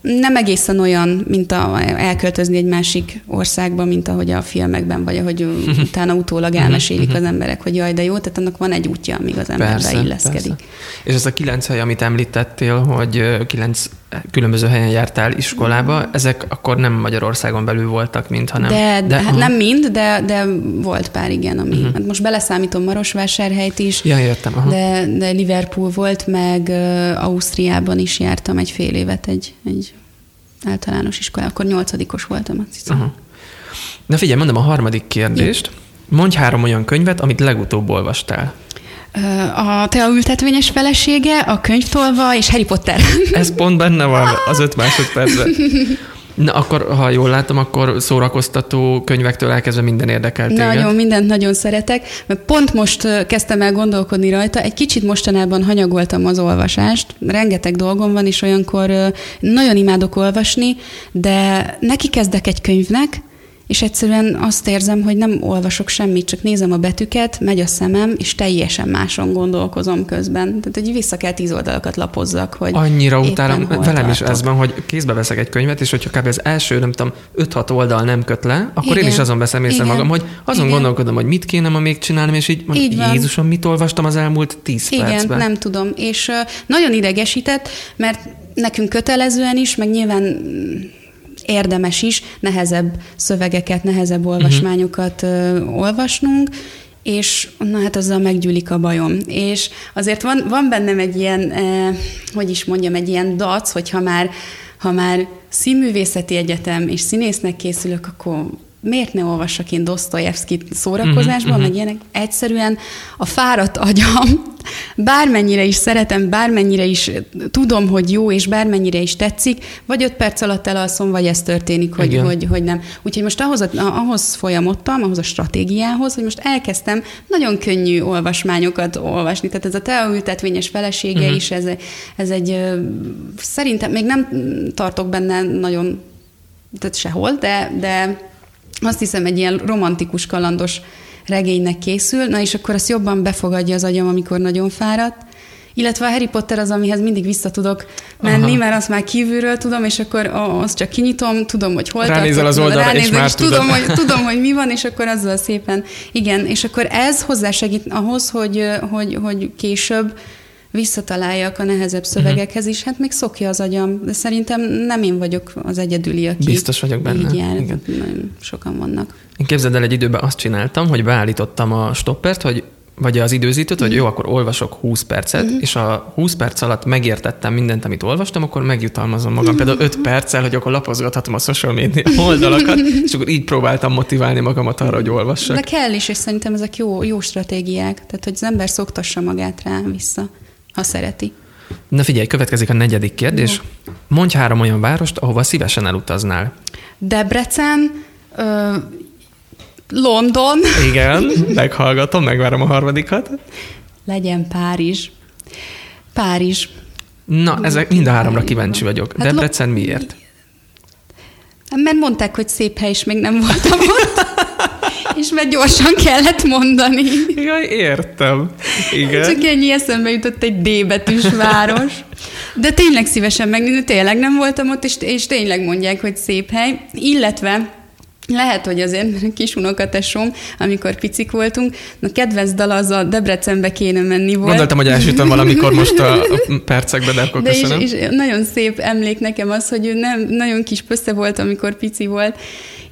nem egészen olyan, mint a, elköltözni egy másik országba, mint ahogy a filmekben, vagy ahogy utána utólag elmesélik az emberek, hogy jaj, de jó, tehát annak van egy útja, amíg az ember persze, beilleszkedik. Persze. És ez a kilenc hely, amit említettél, hogy kilenc különböző helyen jártál iskolába, ezek akkor nem Magyarországon belül voltak mind, hanem... De, de hát nem mind, de, de volt pár, igen, ami... Uh-huh. Hát most beleszámítom Marosvásárhelyt is, ja, értem, aha. De, de Liverpool volt, meg uh, Ausztriában is jártam egy fél évet egy, egy általános iskola, akkor nyolcadikos voltam, azt hiszem. Uh-huh. Na figyelj, mondom a harmadik kérdést. Mondj három olyan könyvet, amit legutóbb olvastál. A Tea ültetvényes felesége, a könyvtolva és Harry Potter. Ez pont benne van az öt másodpercben. Na akkor, ha jól látom, akkor szórakoztató könyvektől elkezdve minden érdekel téged. Nagyon, mindent nagyon szeretek, mert pont most kezdtem el gondolkodni rajta, egy kicsit mostanában hanyagoltam az olvasást, rengeteg dolgom van, és olyankor nagyon imádok olvasni, de neki kezdek egy könyvnek, és egyszerűen azt érzem, hogy nem olvasok semmit, csak nézem a betűket, megy a szemem, és teljesen máson gondolkozom közben. Tehát, hogy vissza kell tíz oldalakat lapozzak, hogy Annyira utálom, velem tartok. is ez van, hogy kézbe veszek egy könyvet, és hogyha kb. az első, nem tudom, 5-6 oldal nem köt le, akkor Igen. én is azon veszem észre magam, hogy azon Igen. gondolkodom, hogy mit kéne ma még csinálni, és így, így van. Jézusom, mit olvastam az elmúlt 10 Igen, percben. nem tudom. És uh, nagyon idegesített, mert nekünk kötelezően is, meg nyilván érdemes is nehezebb szövegeket, nehezebb olvasmányokat uh, olvasnunk, és na hát azzal meggyűlik a bajom. És azért van, van bennem egy ilyen, eh, hogy is mondjam, egy ilyen dac, hogyha már, ha már színművészeti egyetem és színésznek készülök, akkor miért ne olvassak én Dostoyevskit szórakozásban, uh-huh, meg ilyenek. Egyszerűen a fáradt agyam, bármennyire is szeretem, bármennyire is tudom, hogy jó, és bármennyire is tetszik, vagy öt perc alatt elalszom, vagy ez történik, hogy, hogy, hogy nem. Úgyhogy most ahhoz, ahhoz folyamodtam, ahhoz a stratégiához, hogy most elkezdtem nagyon könnyű olvasmányokat olvasni. Tehát ez a teaültetvényes felesége uh-huh. is, ez, ez egy, szerintem még nem tartok benne nagyon, tehát sehol, de, de azt hiszem egy ilyen romantikus, kalandos regénynek készül, na és akkor azt jobban befogadja az agyam, amikor nagyon fáradt. Illetve a Harry Potter az, amihez mindig vissza tudok menni, Aha. mert azt már kívülről tudom, és akkor azt csak kinyitom, tudom, hogy hol Ránézel az oldalra, és már és tudom, hogy, tudom, hogy mi van, és akkor azzal szépen, igen, és akkor ez hozzásegít ahhoz, hogy, hogy, hogy később visszataláljak a nehezebb szövegekhez is, hát még szokja az agyam, de szerintem nem én vagyok az egyedüli, aki Biztos vagyok benne. így jár, Igen. nagyon sokan vannak. Én képzeld el, egy időben azt csináltam, hogy beállítottam a stoppert, hogy vagy az időzítőt, hogy mhm. jó, akkor olvasok 20 percet, uh-huh. és a 20 perc alatt megértettem mindent, amit olvastam, akkor megjutalmazom magam például 5 perccel, hogy akkor lapozgathatom a social media oldalakat, és akkor így próbáltam motiválni magamat arra, hogy olvassak. De kell is, és szerintem ezek jó, jó stratégiák, tehát hogy az ember szoktassa magát rá vissza ha szereti. Na figyelj, következik a negyedik kérdés. Jó. Mondj három olyan várost, ahova szívesen elutaznál. Debrecen, ö, London. Igen, meghallgatom, megvárom a harmadikat. Legyen Párizs. Párizs. Na, ezek mind a háromra kíváncsi vagyok. Hát Debrecen miért? Mert mondták, hogy szép hely, és még nem voltam ott. És mert gyorsan kellett mondani. Jaj, értem. Igen. Csak ennyi eszembe jutott egy D betűs város. De tényleg szívesen megnézni, tényleg nem voltam ott, és, és tényleg mondják, hogy szép hely. Illetve Lehet, hogy azért kis unokatesom, amikor picik voltunk, a kedvenc dal az a Debrecenbe kéne menni volt. Gondoltam, hogy elsütöm valamikor most a percekbe, de akkor de köszönöm. És, és nagyon szép emlék nekem az, hogy ő nem, nagyon kis pösze volt, amikor pici volt,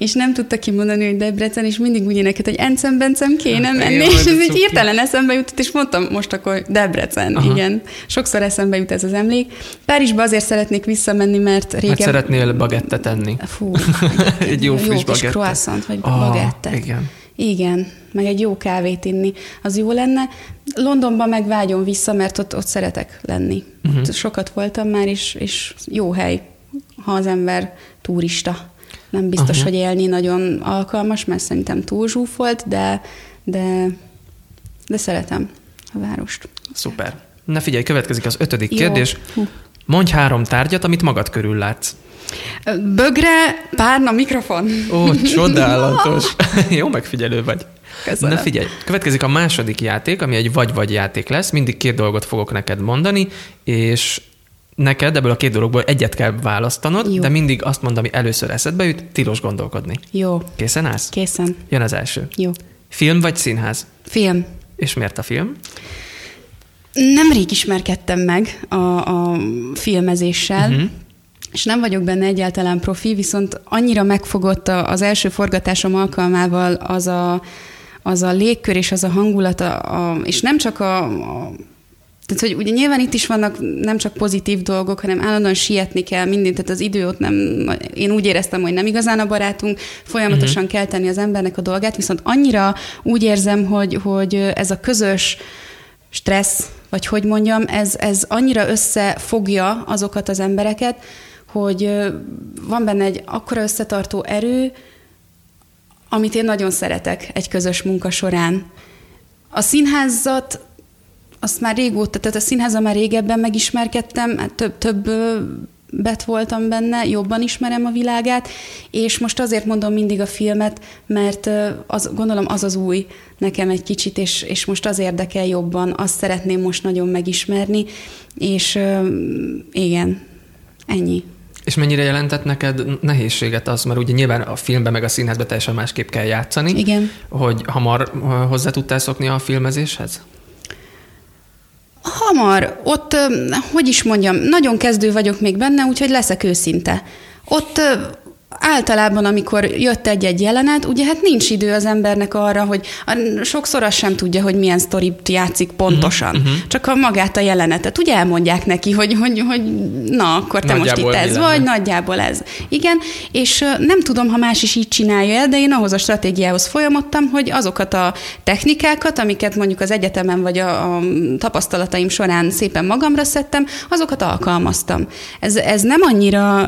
és nem tudta kimondani, hogy Debrecen, és mindig úgy énekelt, hogy Encem-Bencem kéne Hát, menni, és ez így hirtelen eszembe jutott, és mondtam most akkor Debrecen, Aha. igen. Sokszor eszembe jut ez az emlék. Párizsba azért szeretnék visszamenni, mert régen... Mert szeretnél bagettet enni. Fú, Egy jó friss kis croissant, vagy Ah, bagettet. igen. Igen, meg egy jó kávét inni, az jó lenne. Londonban meg vágyom vissza, mert ott, ott szeretek lenni. Mhm. Uh-huh. Ott sokat voltam már, és, és jó hely, ha az ember turista. Nem biztos, Aha. hogy élni nagyon alkalmas, mert szerintem túl zsúfolt, de, de, de szeretem a várost. Szuper. Na figyelj, következik az ötödik Jó. kérdés. Hú. Mondj három tárgyat, amit magad körül látsz. Bögre, párna, mikrofon. Ó, csodálatos. Jó megfigyelő vagy. Köszönöm. Na figyelj, következik a második játék, ami egy vagy-vagy játék lesz. Mindig két dolgot fogok neked mondani, és neked ebből a két dologból egyet kell választanod, Jó. de mindig azt mondom, ami először eszedbe jut, tilos gondolkodni. Jó, Készen állsz? készen. Jön az első. Jó. Film vagy színház? Film. És miért a film? Nemrég ismerkedtem meg a, a filmezéssel, uh-huh. és nem vagyok benne egyáltalán profi, viszont annyira megfogott a- az első forgatásom alkalmával az a, az a légkör és az a hangulat, a, a, és nem csak a, a tehát, hogy ugye nyilván itt is vannak nem csak pozitív dolgok, hanem állandóan sietni kell mindent, tehát az idő ott nem, én úgy éreztem, hogy nem igazán a barátunk, folyamatosan uh-huh. kell tenni az embernek a dolgát, viszont annyira úgy érzem, hogy, hogy ez a közös stressz, vagy hogy mondjam, ez, ez annyira összefogja azokat az embereket, hogy van benne egy akkora összetartó erő, amit én nagyon szeretek egy közös munka során. A színházat azt már régóta, tehát a színháza már régebben megismerkedtem, hát több, több bet voltam benne, jobban ismerem a világát, és most azért mondom mindig a filmet, mert az, gondolom az az új nekem egy kicsit, és, és most az érdekel jobban, azt szeretném most nagyon megismerni, és igen, ennyi. És mennyire jelentett neked nehézséget az, mert ugye nyilván a filmben meg a színházban teljesen másképp kell játszani, Igen. hogy hamar hozzá tudtál szokni a filmezéshez? Hamar, ott, hogy is mondjam, nagyon kezdő vagyok még benne, úgyhogy leszek őszinte. Ott általában, amikor jött egy-egy jelenet, ugye hát nincs idő az embernek arra, hogy sokszor azt sem tudja, hogy milyen sztorit játszik pontosan. Uh-huh. Csak a magát a jelenetet. Ugye elmondják neki, hogy, hogy, hogy na, akkor te Nagyjából most itt ez lenne. vagy, nagyjából ez. Igen, és nem tudom, ha más is így csinálja el, de én ahhoz a stratégiához folyamodtam, hogy azokat a technikákat, amiket mondjuk az egyetemen vagy a, a tapasztalataim során szépen magamra szedtem, azokat alkalmaztam. Ez, ez nem annyira,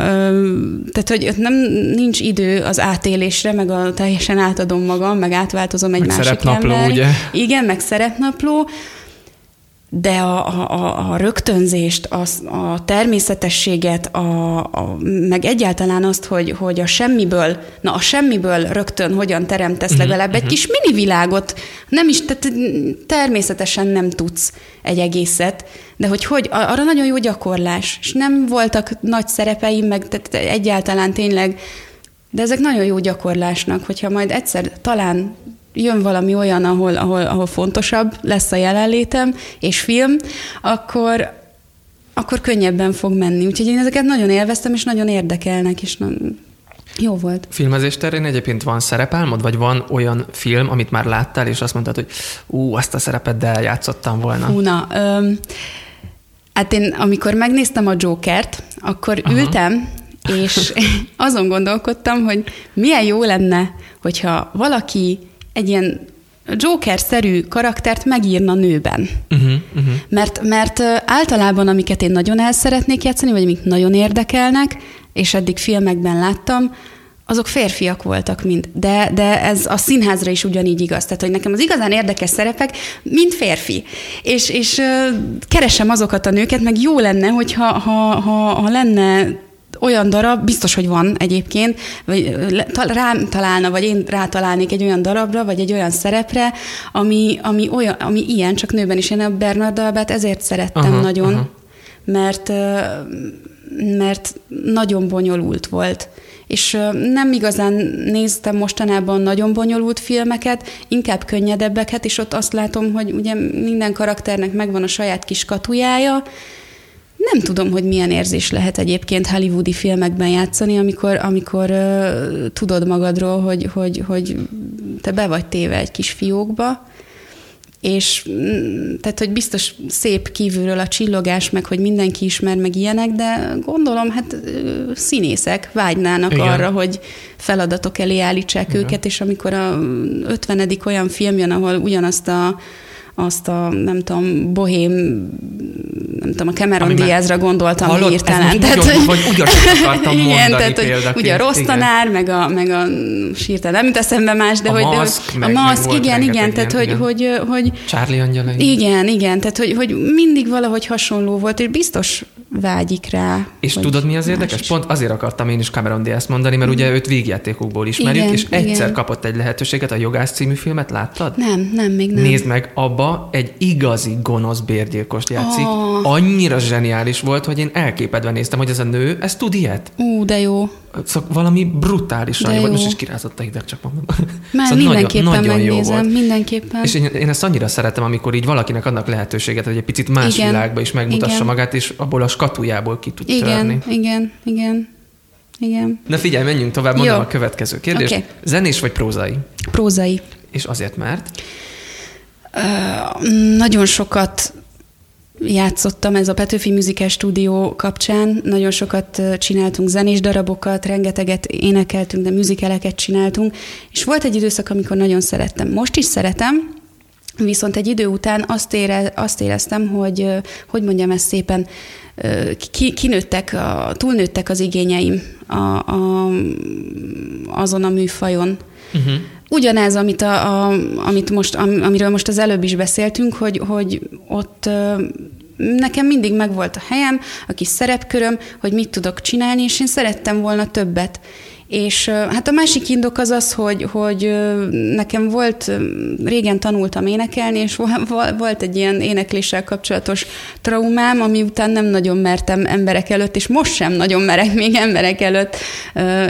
tehát hogy nem nincs idő az átélésre, meg a teljesen átadom magam, meg átváltozom egy Meg másik szerepnapló, ember. ugye? Igen, meg szerepnapló, de a, a, a, rögtönzést, a, a természetességet, a, a, meg egyáltalán azt, hogy, hogy a semmiből, na a semmiből rögtön hogyan teremtesz legalább egy kis mini világot, nem is, tehát természetesen nem tudsz egy egészet, de hogy, hogy arra nagyon jó gyakorlás, és nem voltak nagy szerepeim, meg tehát egyáltalán tényleg, de ezek nagyon jó gyakorlásnak, hogyha majd egyszer talán jön valami olyan, ahol, ahol, ahol fontosabb lesz a jelenlétem, és film, akkor, akkor könnyebben fog menni. Úgyhogy én ezeket nagyon élveztem, és nagyon érdekelnek, és nagyon jó volt. Filmezés terén egyébként van szerepálmod, vagy van olyan film, amit már láttál, és azt mondtad, hogy ú, azt a szerepeddel játszottam volna? Hú, na, öm, hát én amikor megnéztem a Jokert, akkor. Aha. ültem, és azon gondolkodtam, hogy milyen jó lenne, hogyha valaki egy ilyen Joker-szerű karaktert megírna nőben. Uh-huh, uh-huh. Mert, mert általában, amiket én nagyon el szeretnék játszani, vagy amik nagyon érdekelnek, és eddig filmekben láttam, azok férfiak voltak mind. De, de ez a színházra is ugyanígy igaz. Tehát, hogy nekem az igazán érdekes szerepek mind férfi. És, és keresem azokat a nőket, meg jó lenne, hogyha ha, ha, ha lenne olyan darab, biztos, hogy van egyébként, vagy rám találna, vagy én rátalálnék egy olyan darabra, vagy egy olyan szerepre, ami, ami, olyan, ami ilyen, csak nőben is. Én a Bernard Albát ezért szerettem Aha, nagyon, aha. mert mert nagyon bonyolult volt. És nem igazán néztem mostanában nagyon bonyolult filmeket, inkább könnyedebbeket, és ott azt látom, hogy ugye minden karakternek megvan a saját kis katujája, nem tudom, hogy milyen érzés lehet egyébként hollywoodi filmekben játszani, amikor, amikor uh, tudod magadról, hogy, hogy, hogy te be vagy téve egy kis fiókba, és mm, tehát, hogy biztos szép kívülről a csillogás, meg hogy mindenki ismer, meg ilyenek, de gondolom, hát színészek vágynának Igen. arra, hogy feladatok elé állítsák Igen. őket, és amikor a 50. olyan film jön, ahol ugyanazt a azt a, nem tudom, bohém, nem tudom, a Cameron Diazra gondoltam hallod, hirtelen. Tehát, ugyan, vagy ugyanazt akartam igen, mondani tehát, hogy ugye a rossz igen. tanár, meg a, meg a sírtelen, nem jut eszembe más, de a hogy... Maszk, de, meg, a maszk, igen, igen, tehát hogy, hogy, hogy... Charlie angyalai. Igen, igen, tehát hogy, hogy mindig valahogy hasonló volt, és biztos vágyik rá. És tudod, mi az érdekes? Is. Pont azért akartam én is Cameron Diaz mondani, mert ugye őt végjátékokból ismerjük, igen, és egyszer igen. kapott egy lehetőséget, a Jogász című filmet láttad? Nem, nem, még nem. Nézd meg, abba egy igazi gonosz bérgyilkost játszik. Oh. Annyira zseniális volt, hogy én elképedve néztem, hogy ez a nő, ez tud ilyet. Ú, de jó. Szóval valami brutálisan jó volt, most is kirázott a hideg, csak mondom. Már szóval mindenképpen nagyon, nagyon megnézem, jó volt. mindenképpen. És én, én ezt annyira szeretem, amikor így valakinek adnak lehetőséget, hogy egy picit más igen, világba is megmutassa igen. magát, és abból a skatujából ki tud igen, törni. Igen, igen, igen. Na figyelj, menjünk tovább, mondom Jó. a következő kérdést. Okay. Zenés vagy prózai? Prózai. És azért mert? Uh, nagyon sokat játszottam ez a Petőfi Musical Stúdió kapcsán. Nagyon sokat csináltunk zenés darabokat, rengeteget énekeltünk, de műzikeleket csináltunk, és volt egy időszak, amikor nagyon szerettem. Most is szeretem, viszont egy idő után azt, ére, azt éreztem, hogy, hogy mondjam ezt szépen, ki, kinőttek, a, túlnőttek az igényeim a, a, azon a műfajon. Uh-huh. Ugyanez, amit, a, a, amit most, am, amiről most az előbb is beszéltünk, hogy, hogy ott nekem mindig megvolt a helyem, a kis szerepköröm, hogy mit tudok csinálni, és én szerettem volna többet. És hát a másik indok az az, hogy, hogy nekem volt, régen tanultam énekelni, és volt egy ilyen énekléssel kapcsolatos traumám, ami után nem nagyon mertem emberek előtt, és most sem nagyon merek még emberek előtt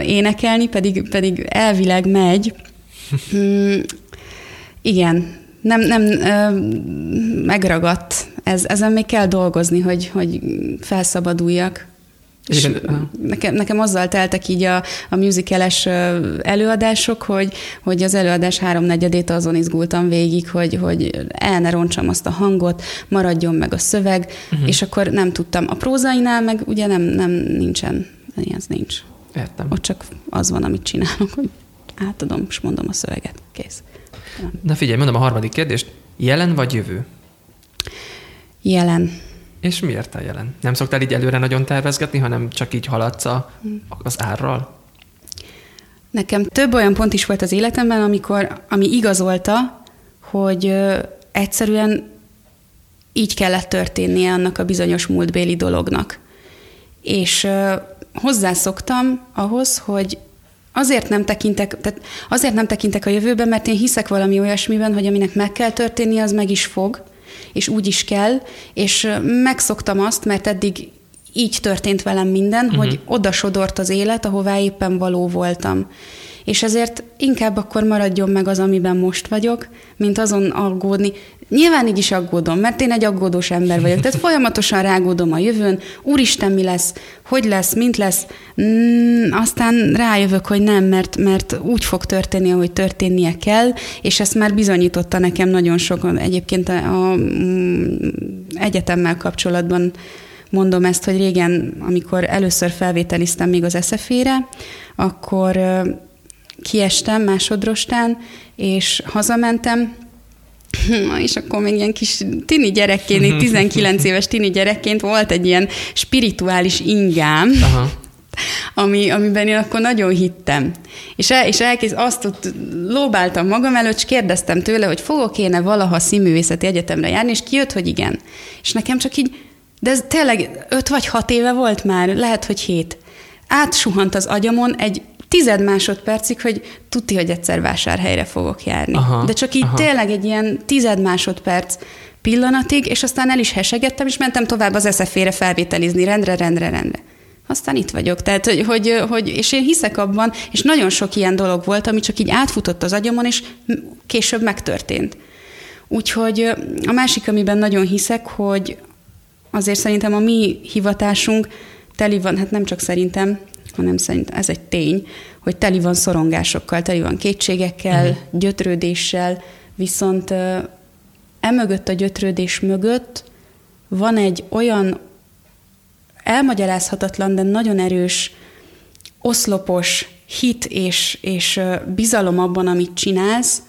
énekelni, pedig, pedig elvileg megy. Mm, igen, nem, nem megragadt. Ez, ezen még kell dolgozni, hogy, hogy felszabaduljak. És nekem, nekem azzal teltek így a, a musicales előadások, hogy, hogy az előadás háromnegyedét azon izgultam végig, hogy, hogy el ne roncsam azt a hangot, maradjon meg a szöveg, uh-huh. és akkor nem tudtam. A prózainál meg ugye nem, nem nincsen, ez nincs. Értem. Ott csak az van, amit csinálok, hogy átadom, és mondom a szöveget. Kész. Na figyelj, mondom a harmadik kérdést. Jelen vagy jövő? Jelen. És miért a jelen? Nem szoktál így előre nagyon tervezgetni, hanem csak így haladsz a, az árral? Nekem több olyan pont is volt az életemben, amikor, ami igazolta, hogy ö, egyszerűen így kellett történnie annak a bizonyos múltbéli dolognak. És ö, hozzászoktam ahhoz, hogy Azért nem tekintek, tehát azért nem tekintek a jövőben, mert én hiszek valami olyasmiben, hogy aminek meg kell történni, az meg is fog, és úgy is kell, és megszoktam azt, mert eddig így történt velem minden, uh-huh. hogy oda sodort az élet, ahová éppen való voltam. És ezért inkább akkor maradjon meg az, amiben most vagyok, mint azon aggódni. Nyilván így is aggódom, mert én egy aggódós ember vagyok. Tehát folyamatosan rágódom a jövőn, úristen, mi lesz, hogy lesz, mint lesz. Mm, aztán rájövök, hogy nem, mert, mert úgy fog történni, ahogy történnie kell, és ezt már bizonyította nekem nagyon sok, egyébként a, a, mm, egyetemmel kapcsolatban mondom ezt, hogy régen, amikor először felvételiztem még az eszefére, akkor kiestem másodrostán, és hazamentem, és akkor még ilyen kis tini gyerekként, 19 éves tini gyerekként volt egy ilyen spirituális ingám, Aha. Ami, amiben én akkor nagyon hittem. És, el, és elkész, azt ott lóbáltam magam előtt, és kérdeztem tőle, hogy fogok éne valaha színművészeti egyetemre járni, és kijött, hogy igen. És nekem csak így, de ez tényleg öt vagy hat éve volt már, lehet, hogy hét. Átsuhant az agyamon egy tized másodpercig, hogy tudti, hogy egyszer vásárhelyre fogok járni. Aha, De csak így aha. tényleg egy ilyen tized másodperc pillanatig, és aztán el is hesegettem, és mentem tovább az eszefére felvételizni, rendre, rendre, rendre. aztán itt vagyok. Tehát, hogy, hogy, hogy, és én hiszek abban, és nagyon sok ilyen dolog volt, ami csak így átfutott az agyamon, és később megtörtént. Úgyhogy a másik, amiben nagyon hiszek, hogy azért szerintem a mi hivatásunk teli van, hát nem csak szerintem, hanem szerintem ez egy tény, hogy teli van szorongásokkal, teli van kétségekkel, uh-huh. gyötrődéssel, viszont emögött a gyötrődés mögött van egy olyan elmagyarázhatatlan, de nagyon erős, oszlopos hit és, és bizalom abban, amit csinálsz,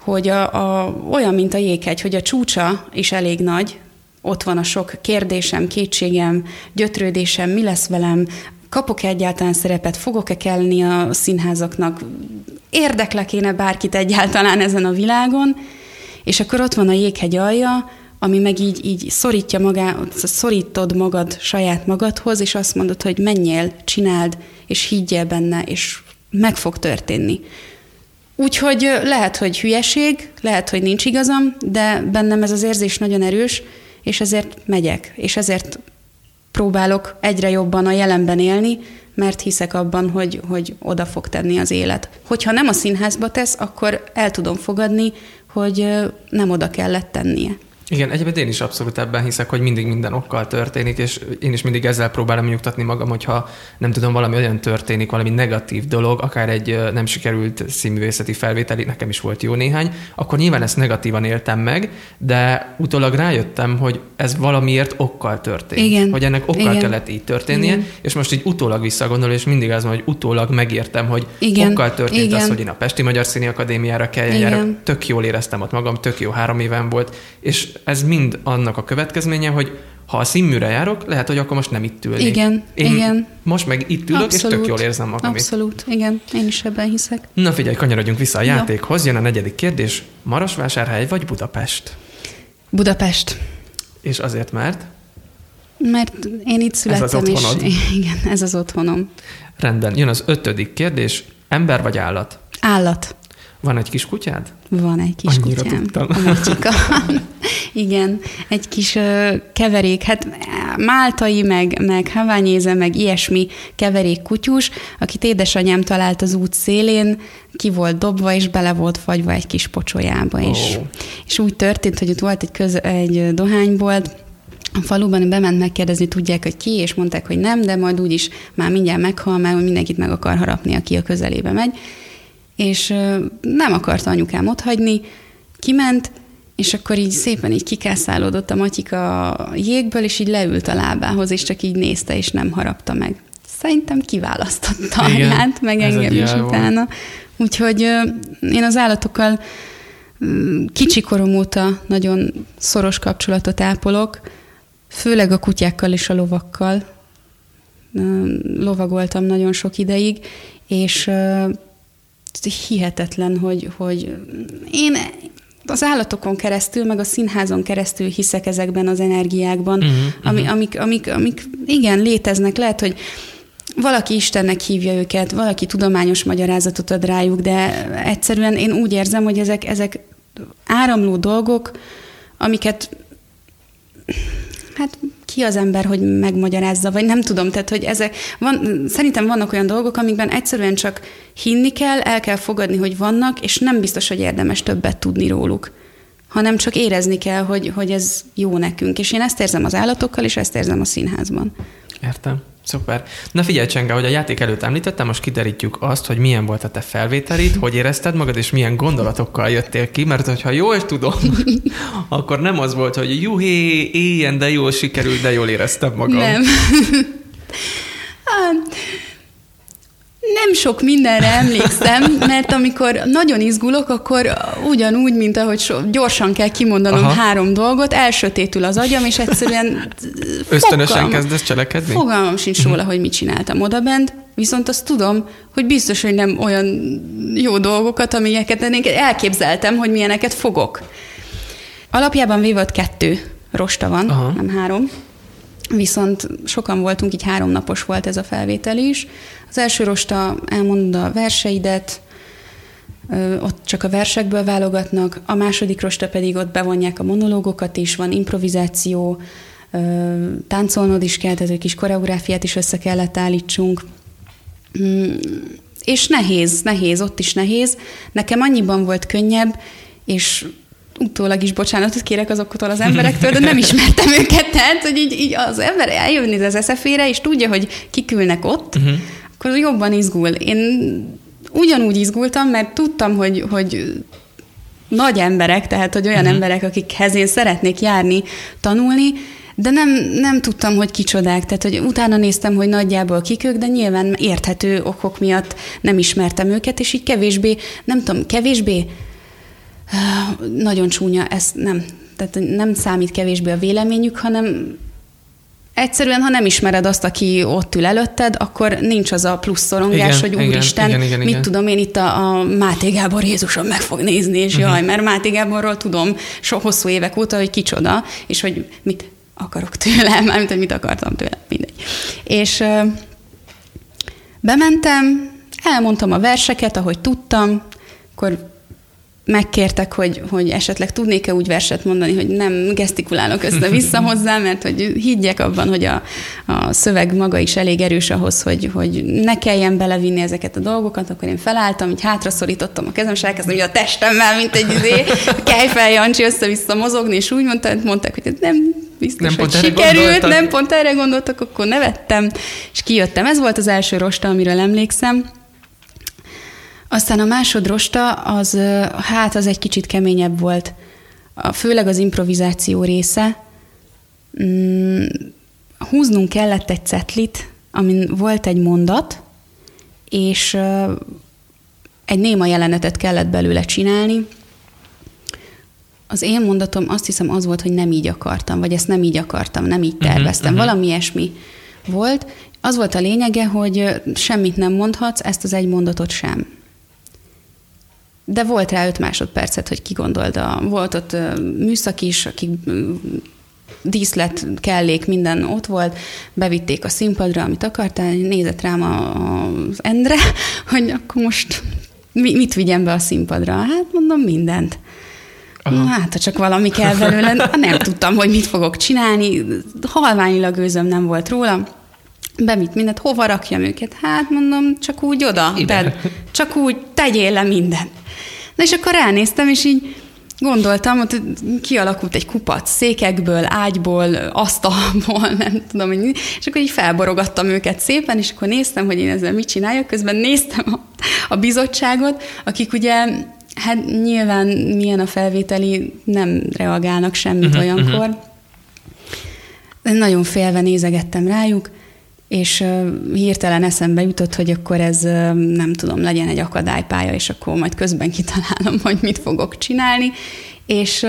hogy a, a, olyan, mint a jéghegy, hogy a csúcsa is elég nagy, ott van a sok kérdésem, kétségem, gyötrődésem, mi lesz velem, kapok-e egyáltalán szerepet, fogok-e kelleni a színházaknak, érdeklek én bárkit egyáltalán ezen a világon, és akkor ott van a jéghegy alja, ami meg így, így szorítja magá, szorítod magad saját magadhoz, és azt mondod, hogy menjél, csináld, és higgyél benne, és meg fog történni. Úgyhogy lehet, hogy hülyeség, lehet, hogy nincs igazam, de bennem ez az érzés nagyon erős, és ezért megyek, és ezért próbálok egyre jobban a jelenben élni, mert hiszek abban, hogy, hogy oda fog tenni az élet. Hogyha nem a színházba tesz, akkor el tudom fogadni, hogy nem oda kellett tennie. Igen, egyébként én is abszolút ebben hiszek, hogy mindig minden okkal történik, és én is mindig ezzel próbálom nyugtatni magam, hogyha nem tudom, valami olyan történik, valami negatív dolog, akár egy nem sikerült színművészeti felvételi, nekem is volt jó néhány, akkor nyilván ezt negatívan éltem meg, de utólag rájöttem, hogy ez valamiért okkal történt. Igen. Hogy ennek okkal Igen. kellett így történnie, Igen. és most így utólag visszagondol, és mindig az van, hogy utólag megértem, hogy Igen. okkal történt Igen. az, hogy én a Pesti Magyar Színi Akadémiára kelljen Tök jól éreztem ott magam, tök jó három éven volt, és ez mind annak a következménye, hogy ha a színműre járok, lehet, hogy akkor most nem itt ülnék. Igen, Én igen. most meg itt ülök, Abszolút. és tök jól érzem magam Abszolút, itt. igen, én is ebben hiszek. Na figyelj, kanyarodjunk vissza a ja. játékhoz. Jön a negyedik kérdés. Marosvásárhely vagy Budapest? Budapest. És azért mert? Mert én itt születtem, ez az és igen, ez az otthonom. Rendben, jön az ötödik kérdés. Ember vagy állat? Állat. Van egy kis kutyád? Van egy kis Annyira kutyám. Tudtam. A mocsika. Igen, egy kis uh, keverék, hát máltai, meg, meg haványéze, meg ilyesmi keverék kutyus, akit édesanyám talált az út szélén, ki volt dobva, és bele volt fagyva egy kis pocsolyába. Oh. És, és úgy történt, hogy ott volt egy, köz, egy dohánybolt, a faluban bement megkérdezni, tudják, hogy ki, és mondták, hogy nem, de majd úgyis már mindjárt meghal, mert mindenkit meg akar harapni, aki a közelébe megy és nem akarta anyukám otthagyni, kiment, és akkor így szépen így kikászálódott a matyika a jégből, és így leült a lábához, és csak így nézte, és nem harapta meg. Szerintem kiválasztotta anyát, meg engem is utána. Úgyhogy én az állatokkal kicsi korom óta nagyon szoros kapcsolatot ápolok, főleg a kutyákkal és a lovakkal. Lovagoltam nagyon sok ideig, és hihetetlen, hogy, hogy én az állatokon keresztül, meg a színházon keresztül hiszek ezekben az energiákban, uh-huh, ami, uh-huh. Amik, amik, amik igen, léteznek. Lehet, hogy valaki Istennek hívja őket, valaki tudományos magyarázatot ad rájuk, de egyszerűen én úgy érzem, hogy ezek, ezek áramló dolgok, amiket hát ki az ember, hogy megmagyarázza, vagy nem tudom, tehát hogy ezek, van, szerintem vannak olyan dolgok, amikben egyszerűen csak hinni kell, el kell fogadni, hogy vannak, és nem biztos, hogy érdemes többet tudni róluk hanem csak érezni kell, hogy, hogy ez jó nekünk. És én ezt érzem az állatokkal, és ezt érzem a színházban. Értem. Szuper. Na figyelj, Csenge, hogy a játék előtt említettem, most kiderítjük azt, hogy milyen volt a te felvételid, hogy érezted magad, és milyen gondolatokkal jöttél ki, mert hogyha jól tudom, akkor nem az volt, hogy juhé, éljen, de jól sikerült, de jól éreztem magam. Nem. nem sok mindenre emlékszem, mert amikor nagyon izgulok, akkor ugyanúgy, mint ahogy so, gyorsan kell kimondanom Aha. három dolgot, elsötétül az agyam, és egyszerűen... Ösztönösen fogalma, kezdesz cselekedni? Fogalmam sincs róla, hogy mit csináltam odabent, viszont azt tudom, hogy biztos, hogy nem olyan jó dolgokat, amiket elképzeltem, hogy milyeneket fogok. Alapjában véve kettő rosta van, Aha. nem három. Viszont sokan voltunk, így háromnapos volt ez a felvétel is. Az első rosta elmondod a verseidet, ott csak a versekből válogatnak, a második rosta pedig ott bevonják a monológokat is, van improvizáció, táncolnod is kell, tehát egy kis koreográfiát is össze kellett állítsunk. Mm, és nehéz, nehéz, ott is nehéz. Nekem annyiban volt könnyebb, és utólag is bocsánatot kérek azoktól az emberektől, de nem ismertem őket, tehát, hogy így, így az ember eljönni az eszefére, és tudja, hogy kik ülnek ott, uh-huh. akkor jobban izgul. Én ugyanúgy izgultam, mert tudtam, hogy, hogy nagy emberek, tehát hogy olyan uh-huh. emberek, akikhez én szeretnék járni, tanulni, de nem, nem tudtam, hogy kicsodák, tehát hogy utána néztem, hogy nagyjából kik ők, de nyilván érthető okok miatt nem ismertem őket, és így kevésbé, nem tudom, kevésbé nagyon csúnya, ez nem, tehát nem számít kevésbé a véleményük, hanem Egyszerűen, ha nem ismered azt, aki ott ül előtted, akkor nincs az a plusz szorongás, igen, hogy úristen, igen, igen, igen, mit tudom én itt a, a Máté Gábor Jézuson meg fog nézni, és uh-huh. jaj, mert Máté Gáborról tudom so hosszú évek óta, hogy kicsoda, és hogy mit akarok tőle, mármint, hogy mit akartam tőle, mindegy. És ö, bementem, elmondtam a verseket, ahogy tudtam, akkor megkértek, hogy, hogy esetleg tudnék-e úgy verset mondani, hogy nem gesztikulálok össze-vissza hozzá, mert hogy higgyek abban, hogy a, a szöveg maga is elég erős ahhoz, hogy, hogy ne kelljen belevinni ezeket a dolgokat, akkor én felálltam, így hátra szorítottam a kezem, és elkezdtem a testemvel, mint egy izé, kejfel Jancsi össze-vissza mozogni, és úgy mondta, mondták, hogy ez nem biztos, nem hogy pont sikerült, nem pont erre gondoltak, akkor nevettem, és kijöttem. Ez volt az első rosta, amiről emlékszem, aztán a másodrosta, az, hát az egy kicsit keményebb volt. A, főleg az improvizáció része. Mm, húznunk kellett egy cetlit, amin volt egy mondat, és egy néma jelenetet kellett belőle csinálni. Az én mondatom azt hiszem az volt, hogy nem így akartam, vagy ezt nem így akartam, nem így mhm, terveztem. Uh-huh. Valami ilyesmi volt. Az volt a lényege, hogy semmit nem mondhatsz, ezt az egy mondatot sem de volt rá öt másodpercet, hogy kigondold. A, volt ott műszak is, akik díszlet, kellék, minden ott volt, bevitték a színpadra, amit akartál, nézett rám az Endre, hogy akkor most mit vigyem be a színpadra? Hát mondom, mindent. Aha. Hát, ha csak valami kell belőle, nem tudtam, hogy mit fogok csinálni, halványilag őzöm nem volt róla, bemit mindent, hova rakjam őket? Hát mondom, csak úgy oda, de csak úgy tegyél le mindent. Na és akkor ránéztem, és így gondoltam, hogy kialakult egy kupac székekből, ágyból, asztalból, nem tudom, hogy és akkor így felborogattam őket szépen, és akkor néztem, hogy én ezzel mit csináljak, közben néztem a, a bizottságot, akik ugye hát nyilván milyen a felvételi, nem reagálnak semmit uh-huh, olyankor. Uh-huh. Nagyon félve nézegettem rájuk, és hirtelen eszembe jutott, hogy akkor ez nem tudom, legyen egy akadálypálya, és akkor majd közben kitalálom, hogy mit fogok csinálni, és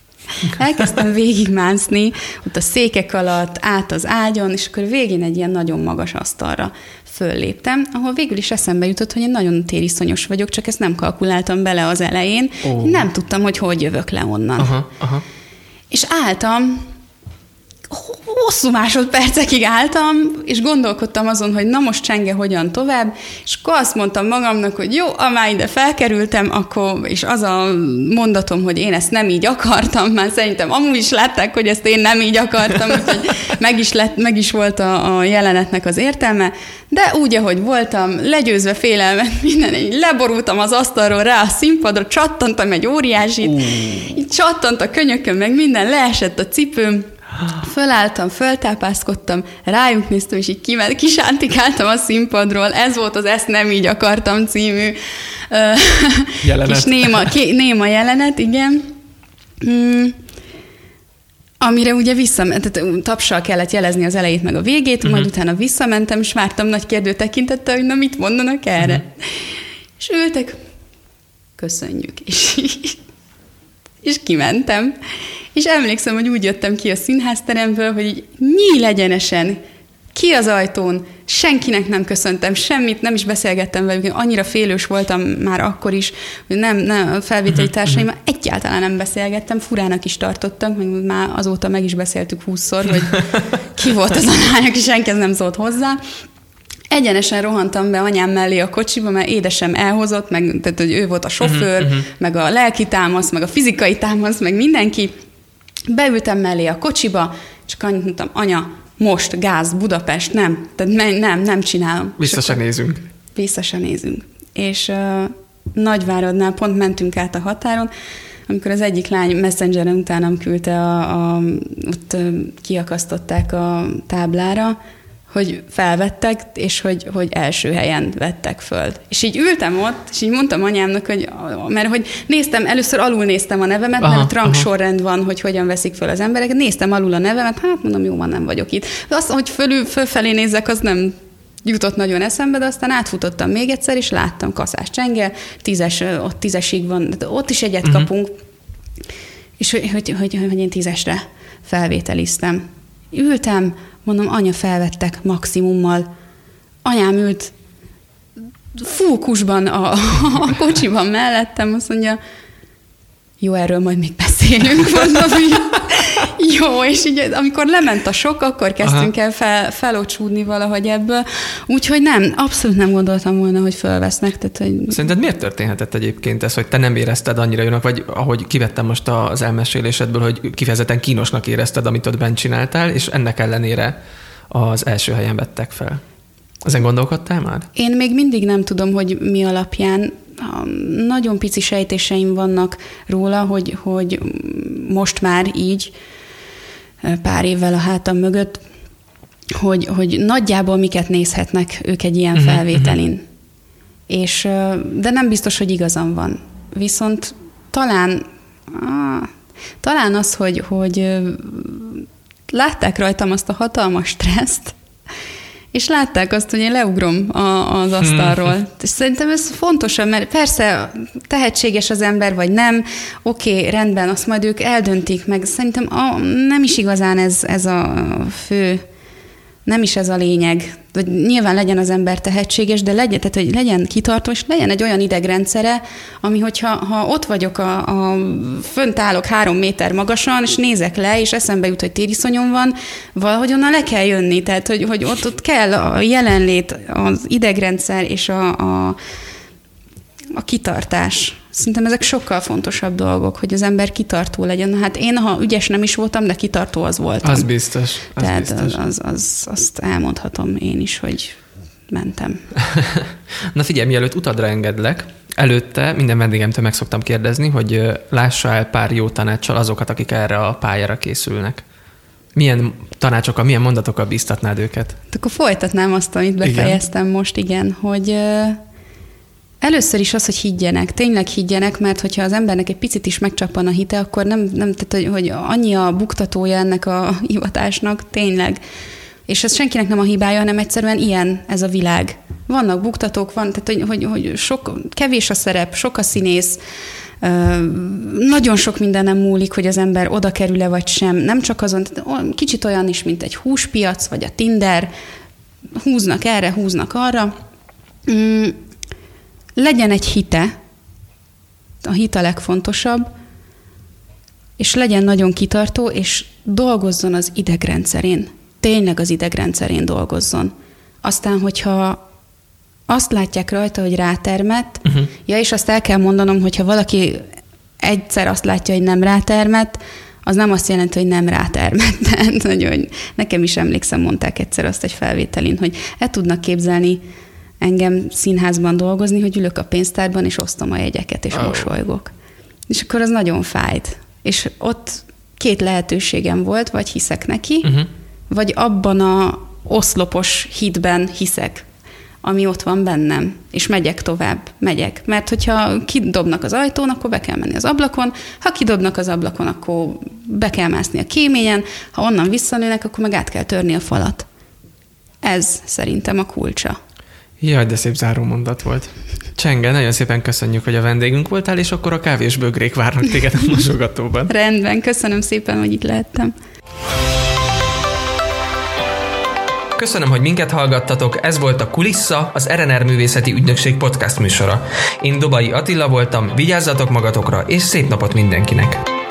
elkezdtem végigmászni, ott a székek alatt, át az ágyon, és akkor végén egy ilyen nagyon magas asztalra fölléptem, ahol végül is eszembe jutott, hogy én nagyon tériszonyos vagyok, csak ezt nem kalkuláltam bele az elején. Oh. Nem tudtam, hogy hogy jövök le onnan. Aha, aha. És álltam, hosszú másodpercekig álltam, és gondolkodtam azon, hogy na most csenge hogyan tovább, és akkor azt mondtam magamnak, hogy jó, amár ide felkerültem, akkor, és az a mondatom, hogy én ezt nem így akartam, már szerintem amúgy is látták, hogy ezt én nem így akartam, úgyhogy meg is, lett, meg is volt a, a jelenetnek az értelme, de úgy, ahogy voltam, legyőzve félelmet, minden, így leborultam az asztalról rá a színpadra, csattantam egy óriásit, uh. így csattant a könyököm, meg minden, leesett a cipőm, Fölálltam, föltápászkodtam, rájuk néztem, és így kiment, kisántikáltam a színpadról. Ez volt az Ezt nem így akartam című jelenet. kis néma, ké, néma jelenet, igen. Mm. Amire ugye visszament, tehát tapsal kellett jelezni az elejét meg a végét, uh-huh. majd utána visszamentem, és vártam nagy kérdő tekintettel, hogy na mit mondanak erre. Uh-huh. És ültek, köszönjük, és, és kimentem. És emlékszem, hogy úgy jöttem ki a színházteremből, hogy így nyíl egyenesen, ki az ajtón, senkinek nem köszöntem, semmit, nem is beszélgettem velük, annyira félős voltam már akkor is, hogy nem, nem a felvételi mhm, társaim, mhm. egyáltalán nem beszélgettem, furának is tartottak, meg már azóta meg is beszéltük húszszor, hogy ki volt az a lány, aki senki nem szólt hozzá. Egyenesen rohantam be anyám mellé a kocsiba, mert édesem elhozott, meg, tehát hogy ő volt a sofőr, uh-huh, uh-huh. meg a lelki támasz, meg a fizikai támasz, meg mindenki, Beültem mellé a kocsiba, Csak annyit mondtam, anya, most, gáz, Budapest, nem. Tehát nem, nem, nem csinálom. Vissza se nézünk. Vissza se nézünk. És uh, Nagyváradnál pont mentünk át a határon, amikor az egyik lány messengeren utánam küldte, a, a, ott kiakasztották a táblára, hogy felvettek, és hogy, hogy első helyen vettek föl. És így ültem ott, és így mondtam anyámnak, hogy, mert hogy néztem, először alul néztem a nevemet, aha, mert rangsorrend van, hogy hogyan veszik föl az emberek. Néztem alul a nevemet, hát mondom, jó, van, nem vagyok itt. De azt, hogy fölül, fölfelé nézzek, az nem jutott nagyon eszembe, de aztán átfutottam még egyszer, és láttam kaszás csengel, tízes, ott tízesig van, ott is egyet uh-huh. kapunk, és hogy, hogy, hogy, hogy én tízesre felvételiztem. Ültem, mondom, anya felvettek maximummal. Anyám ült fókusban a, a kocsiban mellettem, azt mondja, jó, erről majd még beszélünk, mondom, jó, és így amikor lement a sok, akkor kezdtünk Aha. el fel, felocsúdni valahogy ebből, úgyhogy nem, abszolút nem gondoltam volna, hogy fölvesznek. Tehát, hogy... Szerinted miért történhetett egyébként ez, hogy te nem érezted annyira jónak, vagy ahogy kivettem most az elmesélésedből, hogy kifejezetten kínosnak érezted, amit ott bent csináltál, és ennek ellenére az első helyen vettek fel? Ezen gondolkodtál már? Én még mindig nem tudom, hogy mi alapján nagyon pici sejtéseim vannak róla, hogy, hogy most már így, pár évvel a hátam mögött, hogy, hogy nagyjából miket nézhetnek ők egy ilyen uh-huh, felvételin. Uh-huh. És, de nem biztos, hogy igazam van. Viszont talán, ah, talán az, hogy, hogy látták rajtam azt a hatalmas stresszt, és látták azt, hogy én leugrom a, az asztalról. és szerintem ez fontos, mert persze tehetséges az ember, vagy nem, oké, okay, rendben, azt majd ők eldöntik, meg szerintem a, nem is igazán ez, ez a fő nem is ez a lényeg. Hogy nyilván legyen az ember tehetséges, de legyen, tehát, hogy legyen kitartó, és legyen egy olyan idegrendszere, ami, hogyha ha ott vagyok, a, a, fönt állok három méter magasan, és nézek le, és eszembe jut, hogy tériszonyom van, valahogy onnan le kell jönni. Tehát, hogy, hogy ott, ott kell a jelenlét, az idegrendszer és a, a, a kitartás. Szerintem ezek sokkal fontosabb dolgok, hogy az ember kitartó legyen. Hát én, ha ügyes nem is voltam, de kitartó az voltam. Az biztos. Az Tehát biztos. Az, az, az, azt elmondhatom én is, hogy mentem. Na figyelj, mielőtt utadra engedlek, előtte minden vendégemtől meg szoktam kérdezni, hogy lássa el pár jó tanácssal azokat, akik erre a pályára készülnek. Milyen tanácsokkal, milyen mondatokkal bíztatnád őket? Hát akkor folytatnám azt, amit befejeztem igen. most, igen, hogy Először is az, hogy higgyenek, tényleg higgyenek, mert hogyha az embernek egy picit is megcsappan a hite, akkor nem, nem tehát, hogy annyi a buktatója ennek a hivatásnak, tényleg. És ez senkinek nem a hibája, hanem egyszerűen ilyen ez a világ. Vannak buktatók, van, tehát hogy, hogy, hogy sok, kevés a szerep, sok a színész, nagyon sok mindenem múlik, hogy az ember oda kerül-e vagy sem. Nem csak azon, kicsit olyan is, mint egy húspiac, vagy a Tinder, húznak erre, húznak arra. Legyen egy hite, a hit a legfontosabb, és legyen nagyon kitartó, és dolgozzon az idegrendszerén. Tényleg az idegrendszerén dolgozzon. Aztán, hogyha azt látják rajta, hogy rátermett, uh-huh. ja, és azt el kell mondanom, hogyha valaki egyszer azt látja, hogy nem rátermett, az nem azt jelenti, hogy nem rátermett. Tehát, hogy nekem is emlékszem, mondták egyszer azt egy felvételin, hogy el tudnak képzelni engem színházban dolgozni, hogy ülök a pénztárban, és osztom a jegyeket, és oh. mosolygok. És akkor az nagyon fájt. És ott két lehetőségem volt, vagy hiszek neki, uh-huh. vagy abban a oszlopos hitben hiszek, ami ott van bennem, és megyek tovább, megyek. Mert hogyha kidobnak az ajtón, akkor be kell menni az ablakon, ha kidobnak az ablakon, akkor be kell mászni a kéményen, ha onnan visszanőnek, akkor meg át kell törni a falat. Ez szerintem a kulcsa. Jaj, de szép záró mondat volt. Csenge, nagyon szépen köszönjük, hogy a vendégünk voltál, és akkor a kávés bögrék várnak téged a mosogatóban. Rendben, köszönöm szépen, hogy itt lehettem. Köszönöm, hogy minket hallgattatok, ez volt a Kulissa, az RNR Művészeti Ügynökség podcast műsora. Én Dobai Attila voltam, vigyázzatok magatokra, és szép napot mindenkinek!